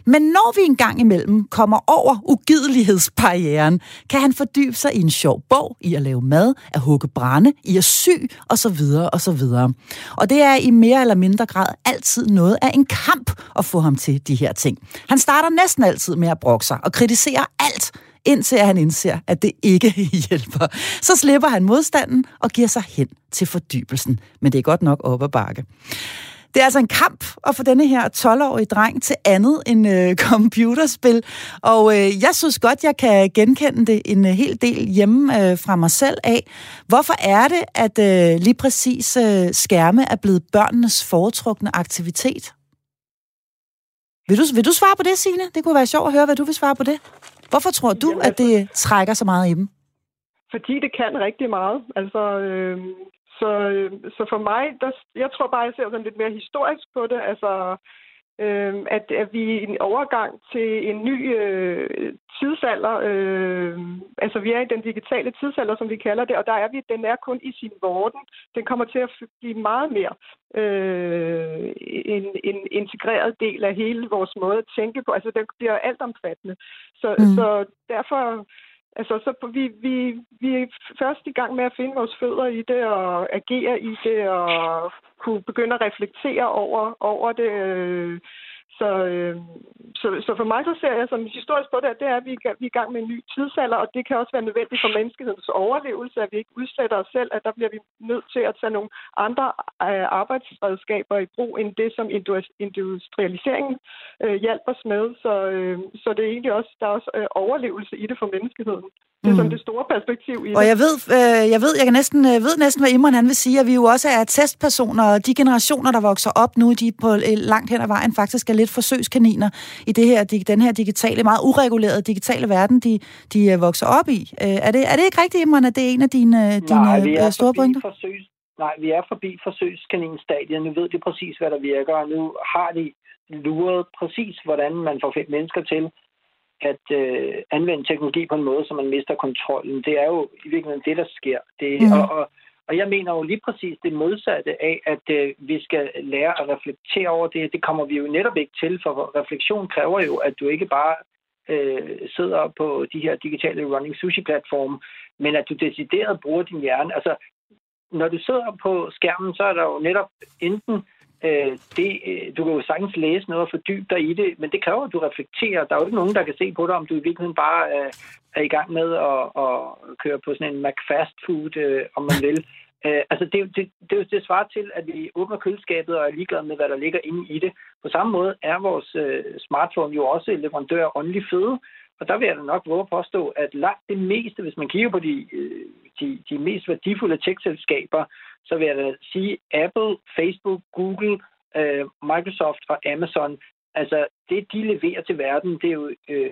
Men når vi engang imellem kommer over ugidelighedsbarriere, karrieren, kan han fordybe sig i en sjov bog, i at lave mad, at hugge brænde, i at sy, og så videre, og så videre. Og det er i mere eller mindre grad altid noget af en kamp at få ham til de her ting. Han starter næsten altid med at brokke sig og kritisere alt, indtil han indser, at det ikke hjælper. Så slipper han modstanden og giver sig hen til fordybelsen. Men det er godt nok op ad bakke. Det er altså en kamp at få denne her 12-årige dreng til andet end øh, computerspil. Og øh, jeg synes godt, jeg kan genkende det en øh, hel del hjemme øh, fra mig selv af. Hvorfor er det, at øh, lige præcis øh, skærme er blevet børnenes foretrukne aktivitet? Vil du, vil du svare på det, Signe? Det kunne være sjovt at høre, hvad du vil svare på det. Hvorfor tror du, at det trækker så meget i dem? Fordi det kan rigtig meget. Altså, øh, så, øh, så for mig, der, jeg tror bare, jeg ser sådan lidt mere historisk på det. Altså, øh, at, at vi er i en overgang til en ny øh, tidsalder. Øh, altså, vi er i den digitale tidsalder, som vi kalder det, og der er vi, den er kun i sin vorden. Den kommer til at blive meget mere øh, en, en integreret del af hele vores måde at tænke på. Altså, den bliver altomfattende. Så, mm. så derfor Altså, så vi, vi, vi er først i gang med at finde vores fødder i det, og agere i det, og kunne begynde at reflektere over, over det. Øh, så, øh, så, så for mig så ser jeg som historisk på det, at det er, at vi, vi er i gang med en ny tidsalder, og det kan også være nødvendigt for menneskehedens overlevelse, at vi ikke udsletter os selv, at der bliver vi nødt til at tage nogle andre øh, arbejdsredskaber i brug, end det, som industrialiseringen øh, hjælper os med. Så, øh, så det er egentlig også, der er også øh, overlevelse i det for menneskeheden. Det er sådan mm. det store perspektiv i Og jeg ved, øh, jeg ved, jeg kan næsten, øh, ved næsten, hvad Imran han vil sige, at vi jo også er testpersoner, og de generationer, der vokser op nu, de på øh, langt hen ad vejen faktisk er lidt forsøgskaniner i det her, den her digitale, meget uregulerede digitale verden, de, de øh, vokser op i. Er det, er det ikke rigtigt, Imran, at det er en af dine, dine Nej, vi er store pointer? Forsøgs, nej, vi er forbi forsøgskaninstadiet. Nu ved de præcis, hvad der virker, og nu har de luret præcis, hvordan man får mennesker til at øh, anvende teknologi på en måde, så man mister kontrollen. Det er jo i virkeligheden det, der sker. Det, mm. og, og, og jeg mener jo lige præcis det modsatte af, at øh, vi skal lære at reflektere over det. Det kommer vi jo netop ikke til, for refleksion kræver jo, at du ikke bare øh, sidder på de her digitale running sushi-platforme, men at du decideret bruger din hjerne. Altså, når du sidder på skærmen, så er der jo netop enten Øh, det, øh, du kan jo sagtens læse noget og fordybe dig i det, men det kræver, at du reflekterer. Der er jo ikke nogen, der kan se på dig, om du i virkeligheden bare øh, er i gang med at, at køre på sådan en McFast food, øh, om man vil. Øh, altså det, det, det, det, det svarer til, at vi åbner køleskabet og er ligeglade med, hvad der ligger inde i det. På samme måde er vores øh, smartphone jo også leverandør af åndelig føde, og der vil jeg da nok våge at påstå, at langt det meste, hvis man kigger på de, øh, de, de mest værdifulde tech-selskaber, så vil jeg da sige Apple, Facebook, Google, øh, Microsoft og Amazon. Altså det, de leverer til verden, det er jo øh,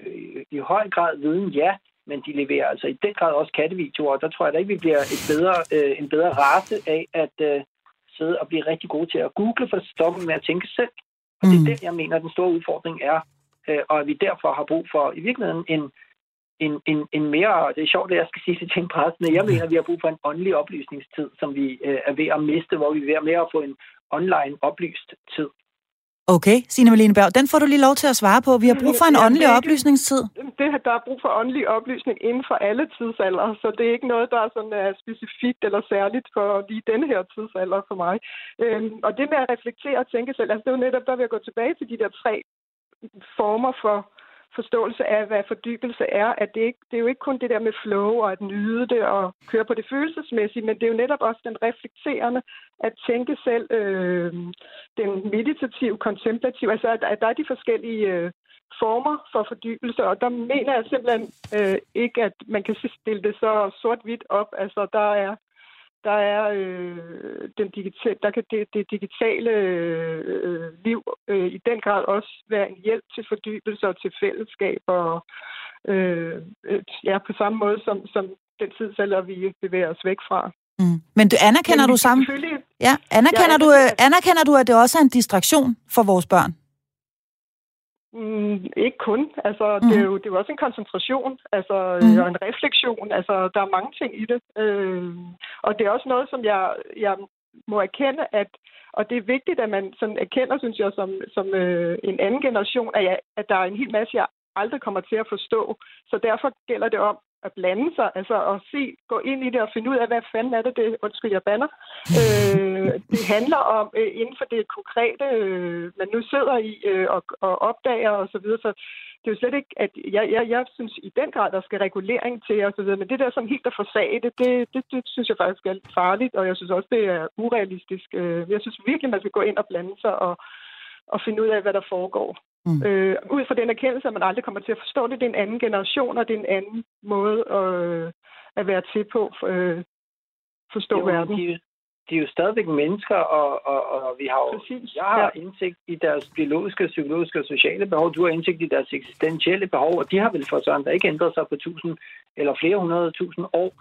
i høj grad viden, ja, men de leverer altså i den grad også kattevideoer, og der tror jeg da ikke, vi bliver et bedre, øh, en bedre race af at øh, sidde og blive rigtig gode til at google, for at stoppe med at tænke selv. Og det er mm. det, jeg mener, den store udfordring er øh, og at vi derfor har brug for i virkeligheden en, en, en, en mere, det er sjovt, at jeg skal sige det til en præst, men jeg mener, at vi har brug for en åndelig oplysningstid, som vi øh, er ved at miste, hvor vi er ved at, at få en online oplyst tid. Okay, Signe Malene Berg, den får du lige lov til at svare på. Vi har brug for en åndelig oplysningstid. Det, der er brug for åndelig oplysning inden for alle tidsalder, så det er ikke noget, der er sådan uh, specifikt eller særligt for lige denne her tidsalder for mig. Øhm, og det med at reflektere og tænke selv, altså det er jo netop, der vil jeg gå tilbage til de der tre former for forståelse af, hvad fordybelse er, at det, ikke, det er jo ikke kun det der med flow og at nyde det og køre på det følelsesmæssige, men det er jo netop også den reflekterende, at tænke selv øh, den meditative, kontemplative, altså at, at der er de forskellige øh, former for fordybelse, og der mener jeg simpelthen øh, ikke, at man kan stille det så sort-hvidt op. Altså der er der er øh, den digitale, der kan det, det digitale øh, liv øh, i den grad også være en hjælp til fordybelse og til fællesskab og øh, ja, på samme måde som, som den tidsalder, vi bevæger os væk fra. Mm. Men du anerkender Men du sammen? Ja, anerkender, du, øh, anerkender du, at det også er en distraktion for vores børn? Mm, ikke kun. Altså, mm. det, er jo, det er jo også en koncentration altså, mm. og en refleksion. Altså, der er mange ting i det. Øh, og det er også noget, som jeg, jeg må erkende, at, og det er vigtigt, at man sådan erkender, synes jeg, som, som øh, en anden generation, at, jeg, at der er en hel masse, jeg aldrig kommer til at forstå. Så derfor gælder det om at blande sig, altså at se, gå ind i det og finde ud af, hvad fanden er det, det undskyld, jeg banner. Øh, det handler om øh, inden for det konkrete, øh, man nu sidder i øh, og, og opdager og så videre, så det er jo slet ikke, at jeg, jeg, jeg synes i den grad, der skal regulering til og så videre, men det der som helt at forsage det, det, det, det synes jeg faktisk er farligt, og jeg synes også, det er urealistisk. Øh, jeg synes virkelig, man skal gå ind og blande sig og, og finde ud af, hvad der foregår. Mm. Øh, ud fra den erkendelse, at man aldrig kommer til at forstå det. Det er en anden generation, og det er en anden måde at, øh, at være til på, øh, forstå jo, verden. De, de er jo stadigvæk mennesker, og, og, og vi har jo, Præcis. jeg har ja. indsigt i deres biologiske, psykologiske og sociale behov. Du har indsigt i deres eksistentielle behov, og de har vel for sådan, der ikke ændret sig på tusind eller flere hundrede tusind år.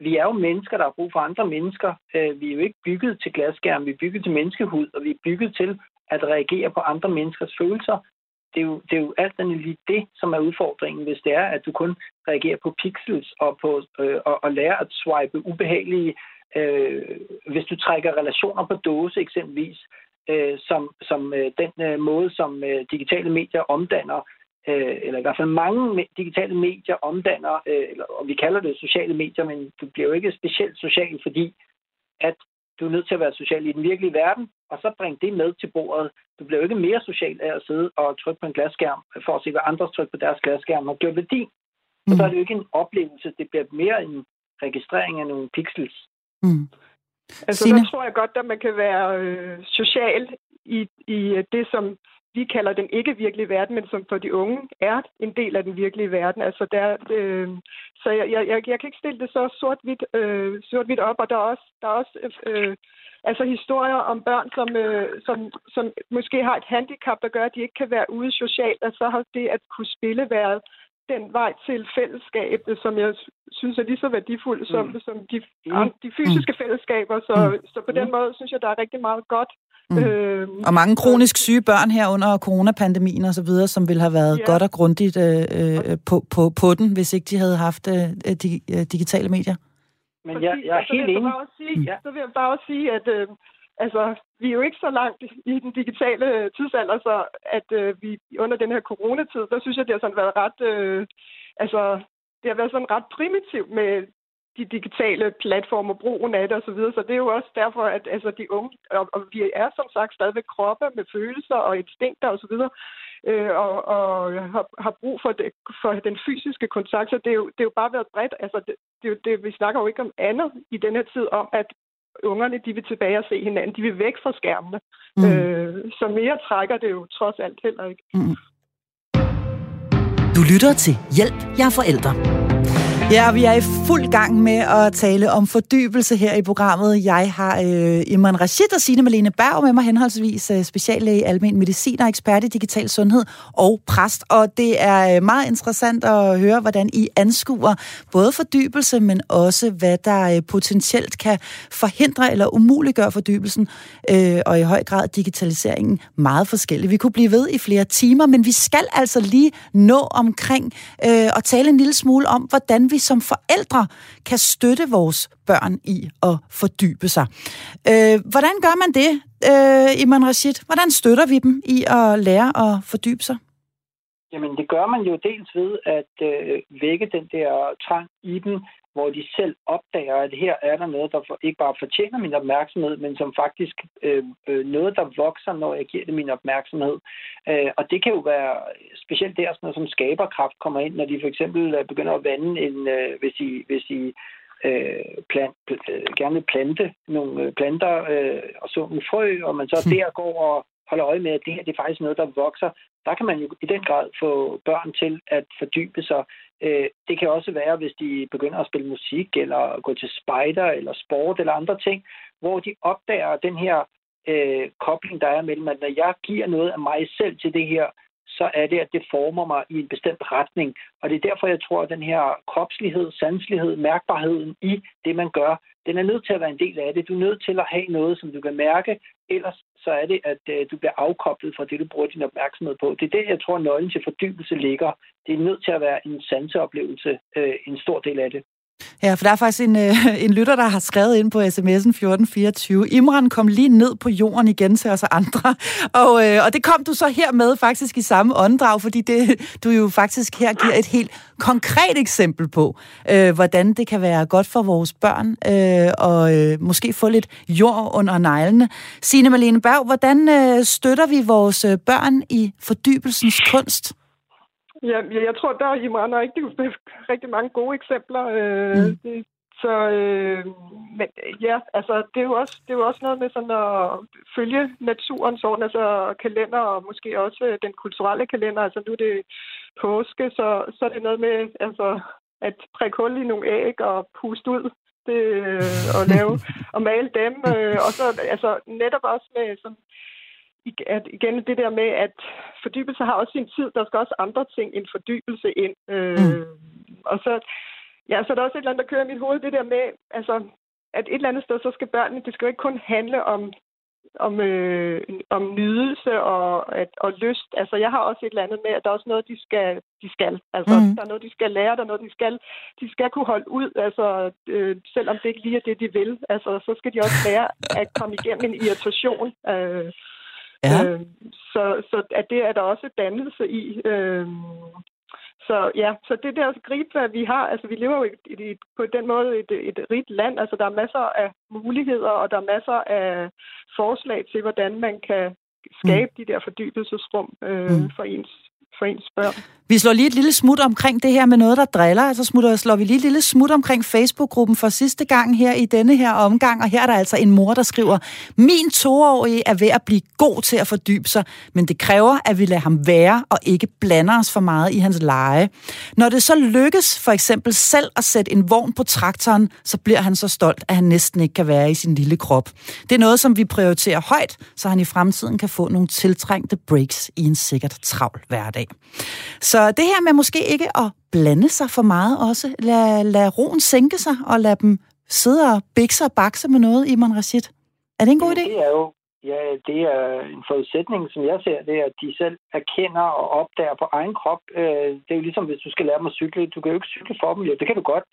Vi er jo mennesker, der har brug for andre mennesker. Øh, vi er jo ikke bygget til glasskærm, vi er bygget til menneskehud, og vi er bygget til at reagere på andre menneskers følelser det er jo, det er jo alt andet lige det, som er udfordringen, hvis det er, at du kun reagerer på pixels og, på, øh, og, og lærer at swipe ubehagelige, øh, hvis du trækker relationer på dåse eksempelvis, øh, som, som øh, den øh, måde, som øh, digitale medier omdanner, øh, eller i hvert fald mange digitale medier omdanner, øh, eller, og vi kalder det sociale medier, men du bliver jo ikke specielt social, fordi at du er nødt til at være social i den virkelige verden, og så bring det med til bordet. Du bliver jo ikke mere social af at sidde og trykke på en glasskærm, for at se, hvad andre trykker på deres glasskærm og gjort værdi. Så, mm. så er det jo ikke en oplevelse, det bliver mere en registrering af nogle pixels. Mm. Altså, Signe? der tror jeg godt, at man kan være øh, social i, i det, som vi kalder den ikke virkelige verden, men som for de unge er en del af den virkelige verden. Altså der, øh, så jeg, jeg, jeg, jeg kan ikke stille det så sort-hvidt øh, sort op, og der er også, der er også øh, altså historier om børn, som, øh, som, som måske har et handicap, der gør, at de ikke kan være ude socialt, og så har det at kunne spille været den vej til fællesskabet, som jeg synes er lige så værdifuld som, mm. som de, mm. de fysiske fællesskaber. Så, mm. så på den mm. måde synes jeg, der er rigtig meget godt Mm. Øh, og mange kronisk syge børn her under coronapandemien og så videre, som ville have været ja. godt og grundigt øh, øh, på, på, på den, hvis ikke de havde haft øh, de, øh, digitale medier. Men jeg, jeg er helt enig. Mm. Så vil jeg bare også sige, at øh, altså, vi er jo ikke så langt i den digitale tidsalder, så at øh, vi under den her coronatid, der synes jeg, det har sådan været ret... Øh, altså, det har været sådan ret primitivt med de digitale platformer, brugen af det osv. Så, videre. så det er jo også derfor, at altså, de unge, og, og vi er som sagt stadigvæk kroppe med følelser og instinkter osv., øh, og, og har, har brug for, det, for den fysiske kontakt. Så det er jo, det er jo bare været bredt. Altså, det, det, det, vi snakker jo ikke om andet i den her tid om, at ungerne de vil tilbage og se hinanden. De vil væk fra skærmene. Mm. Øh, så mere trækker det jo trods alt heller ikke. Mm. Du lytter til Hjælp, jeg er forældre. Ja, vi er i fuld gang med at tale om fordybelse her i programmet. Jeg har øh, Iman Rashid og Signe Malene Berg med mig, henholdsvis øh, speciallæge i almen medicin og ekspert i digital sundhed og præst. Og det er øh, meget interessant at høre, hvordan I anskuer både fordybelse, men også hvad der øh, potentielt kan forhindre eller umuliggøre fordybelsen, øh, og i høj grad digitaliseringen meget forskellig. Vi kunne blive ved i flere timer, men vi skal altså lige nå omkring øh, og tale en lille smule om, hvordan vi som forældre kan støtte vores børn i at fordybe sig. Øh, hvordan gør man det, øh, Iman Rashid? Hvordan støtter vi dem i at lære at fordybe sig? Jamen, det gør man jo dels ved at øh, vække den der trang i dem hvor de selv opdager, at her er der noget, der for, ikke bare fortjener min opmærksomhed, men som faktisk øh, øh, noget, der vokser, når jeg giver det min opmærksomhed. Øh, og det kan jo være specielt der, sådan noget som skaberkraft kommer ind, når de for eksempel øh, begynder at vande en, øh, hvis I, hvis I øh, plant, øh, gerne vil plante nogle øh, planter øh, og så nogle frø, og man så hmm. der går og holder øje med, at det her det er faktisk noget, der vokser. Der kan man jo i den grad få børn til at fordybe sig. Øh, det kan også være, hvis de begynder at spille musik, eller gå til spejder, eller sport, eller andre ting, hvor de opdager den her øh, kobling, der er mellem, at når jeg giver noget af mig selv til det her, så er det, at det former mig i en bestemt retning. Og det er derfor, jeg tror, at den her kropslighed, sanselighed, mærkbarheden i det, man gør, den er nødt til at være en del af det. Du er nødt til at have noget, som du kan mærke, ellers så er det, at øh, du bliver afkoblet fra det, du bruger din opmærksomhed på. Det er det, jeg tror, nøglen til fordybelse ligger. Det er nødt til at være en sanseoplevelse, øh, en stor del af det. Ja, for der er faktisk en, øh, en lytter, der har skrevet ind på sms'en 1424. Imran kom lige ned på jorden igen til os andre. Og, øh, og det kom du så her med faktisk i samme åndedrag, fordi det, du jo faktisk her giver et helt konkret eksempel på, øh, hvordan det kan være godt for vores børn øh, og øh, måske få lidt jord under neglene. Signe Malene Berg, hvordan øh, støtter vi vores øh, børn i fordybelsens kunst? Ja, jeg tror, der er Imran rigtig, rigtig mange gode eksempler. Øh, mm. det, så øh, men, ja, altså det er, jo også, det er jo også noget med sådan at følge naturens orden, altså kalender og måske også den kulturelle kalender. Altså nu er det påske, så, så er det noget med altså, at prikke hul i nogle æg og puste ud det, øh, og lave og male dem. Øh, og så altså, netop også med sådan, at igen det der med, at fordybelse har også sin tid. Der skal også andre ting end fordybelse ind. Øh, mm. Og så, ja, så er der også et eller andet, der kører i mit hoved, det der med, altså, at et eller andet sted, så skal børnene, det skal jo ikke kun handle om om, øh, om nydelse og, at, og lyst. Altså, jeg har også et eller andet med, at der er også noget, de skal. De skal. Altså, mm. Der er noget, de skal lære, der er noget, de skal. De skal kunne holde ud, altså, øh, selvom det ikke lige er det, de vil. Altså, så skal de også lære at komme igennem en irritation. Øh, Ja. Øh, så, så at det er der også dannelse i. Øh, så ja, så det der grib, hvad vi har, altså vi lever jo i, i, på den måde et, et rigt land, altså der er masser af muligheder, og der er masser af forslag til, hvordan man kan skabe mm. de der fordybelsesrum øh, mm. for ens for ens børn. Vi slår lige et lille smut omkring det her med noget, der driller. Altså smutter, slår vi lige et lille smut omkring Facebook-gruppen for sidste gang her i denne her omgang. Og her er der altså en mor, der skriver, min toårige er ved at blive god til at fordybe sig, men det kræver, at vi lader ham være og ikke blander os for meget i hans leje. Når det så lykkes for eksempel selv at sætte en vogn på traktoren, så bliver han så stolt, at han næsten ikke kan være i sin lille krop. Det er noget, som vi prioriterer højt, så han i fremtiden kan få nogle tiltrængte breaks i en sikkert travl hverdag. Så det her med måske ikke at blande sig for meget også, lad, lad roen sænke sig og lad dem sidde og bikse og bakse med noget, Iman Rashid. Er det en god idé? Det er jo Ja, det er en forudsætning, som jeg ser, det er, at de selv erkender og opdager på egen krop. Øh, det er jo ligesom, hvis du skal lære dem at cykle. Du kan jo ikke cykle for dem, jo. Det kan du godt,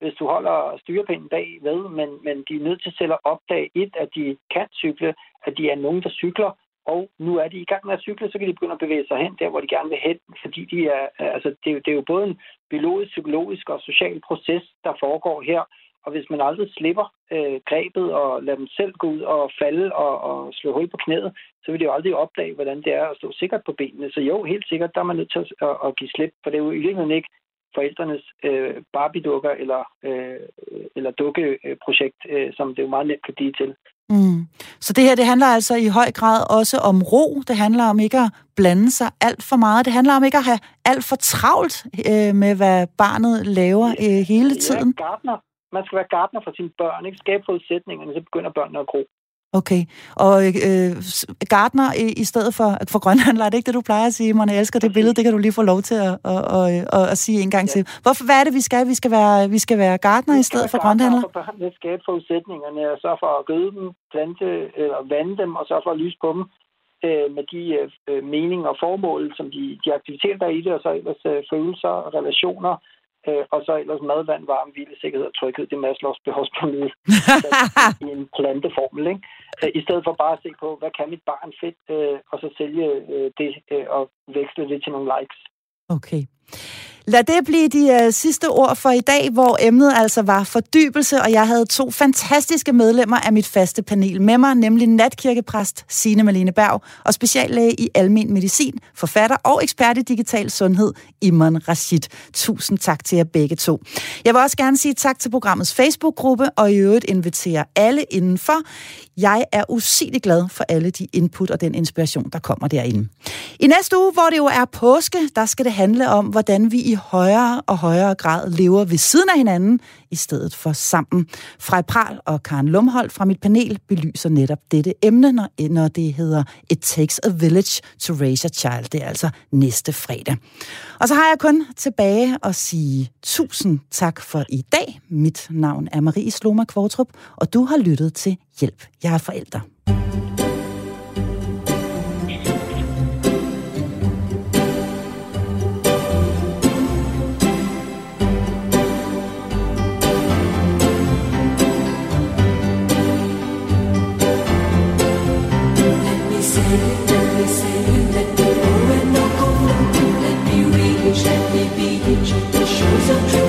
hvis du holder styrepinden bagved, men, men de er nødt til selv at opdage, et, at de kan cykle, at de er nogen, der cykler, og nu er de i gang med at cykle, så kan de begynde at bevæge sig hen der, hvor de gerne vil hen, fordi de er, altså, det, er, det er jo både en biologisk, psykologisk og social proces, der foregår her, og hvis man aldrig slipper øh, grebet og lader dem selv gå ud og falde og, og slå hul på knæet, så vil de jo aldrig opdage, hvordan det er at stå sikkert på benene. Så jo, helt sikkert, der er man nødt til at, at, at give slip, for det er jo i virkeligheden ikke forældrenes øh, Barbie-dukker eller, øh, eller dukkeprojekt, øh, som det jo meget nemt kan blive til. Mm. Så det her, det handler altså i høj grad også om ro. Det handler om ikke at blande sig alt for meget. Det handler om ikke at have alt for travlt øh, med, hvad barnet laver øh, hele tiden. Ja, gartner. Man skal være gartner for sine børn, ikke skabe forudsætningerne, så begynder børnene at gro. Okay. Og øh, Gardner i, i stedet for, for grønhandler, er det ikke det, du plejer at sige, Man Jeg elsker det billede, det kan du lige få lov til at, at, at, at, at sige en gang ja. til. Hvorfor, hvad er det, vi skal? Vi skal være, vi skal være Gardner i stedet for grønhandler? For børnene skabe forudsætningerne, og så for at gøde dem, plante eller vande dem, og så for at lyse på dem øh, med de øh, meninger og formål, som de, de aktiviteter, der er i det, og så ellers øh, følelser, relationer, øh, og så ellers mad, vand, varme, hvile, sikkerhed og tryghed. Det er Maslows behovspyramide i en planteformel, ikke? Øh, I stedet for bare at se på, hvad kan mit barn fedt, øh, og så sælge øh, det øh, og veksle det til nogle likes. Okay. Lad det blive de uh, sidste ord for i dag, hvor emnet altså var fordybelse, og jeg havde to fantastiske medlemmer af mit faste panel med mig, nemlig natkirkepræst Signe Malene Berg og speciallæge i almen medicin, forfatter og ekspert i digital sundhed, Iman Rashid. Tusind tak til jer begge to. Jeg vil også gerne sige tak til programmets Facebook-gruppe, og i øvrigt invitere alle indenfor. Jeg er usigeligt glad for alle de input og den inspiration, der kommer derinde. I næste uge, hvor det jo er påske, der skal det handle om, hvordan vi i højere og højere grad lever ved siden af hinanden, i stedet for sammen. Frej Pral og Karen Lumholdt fra mit panel belyser netop dette emne, når, når det hedder It Takes a Village to Raise a Child. Det er altså næste fredag. Og så har jeg kun tilbage at sige tusind tak for i dag. Mit navn er Marie Sloma Kvartrup, og du har lyttet til Hjælp, jeg er forælder. so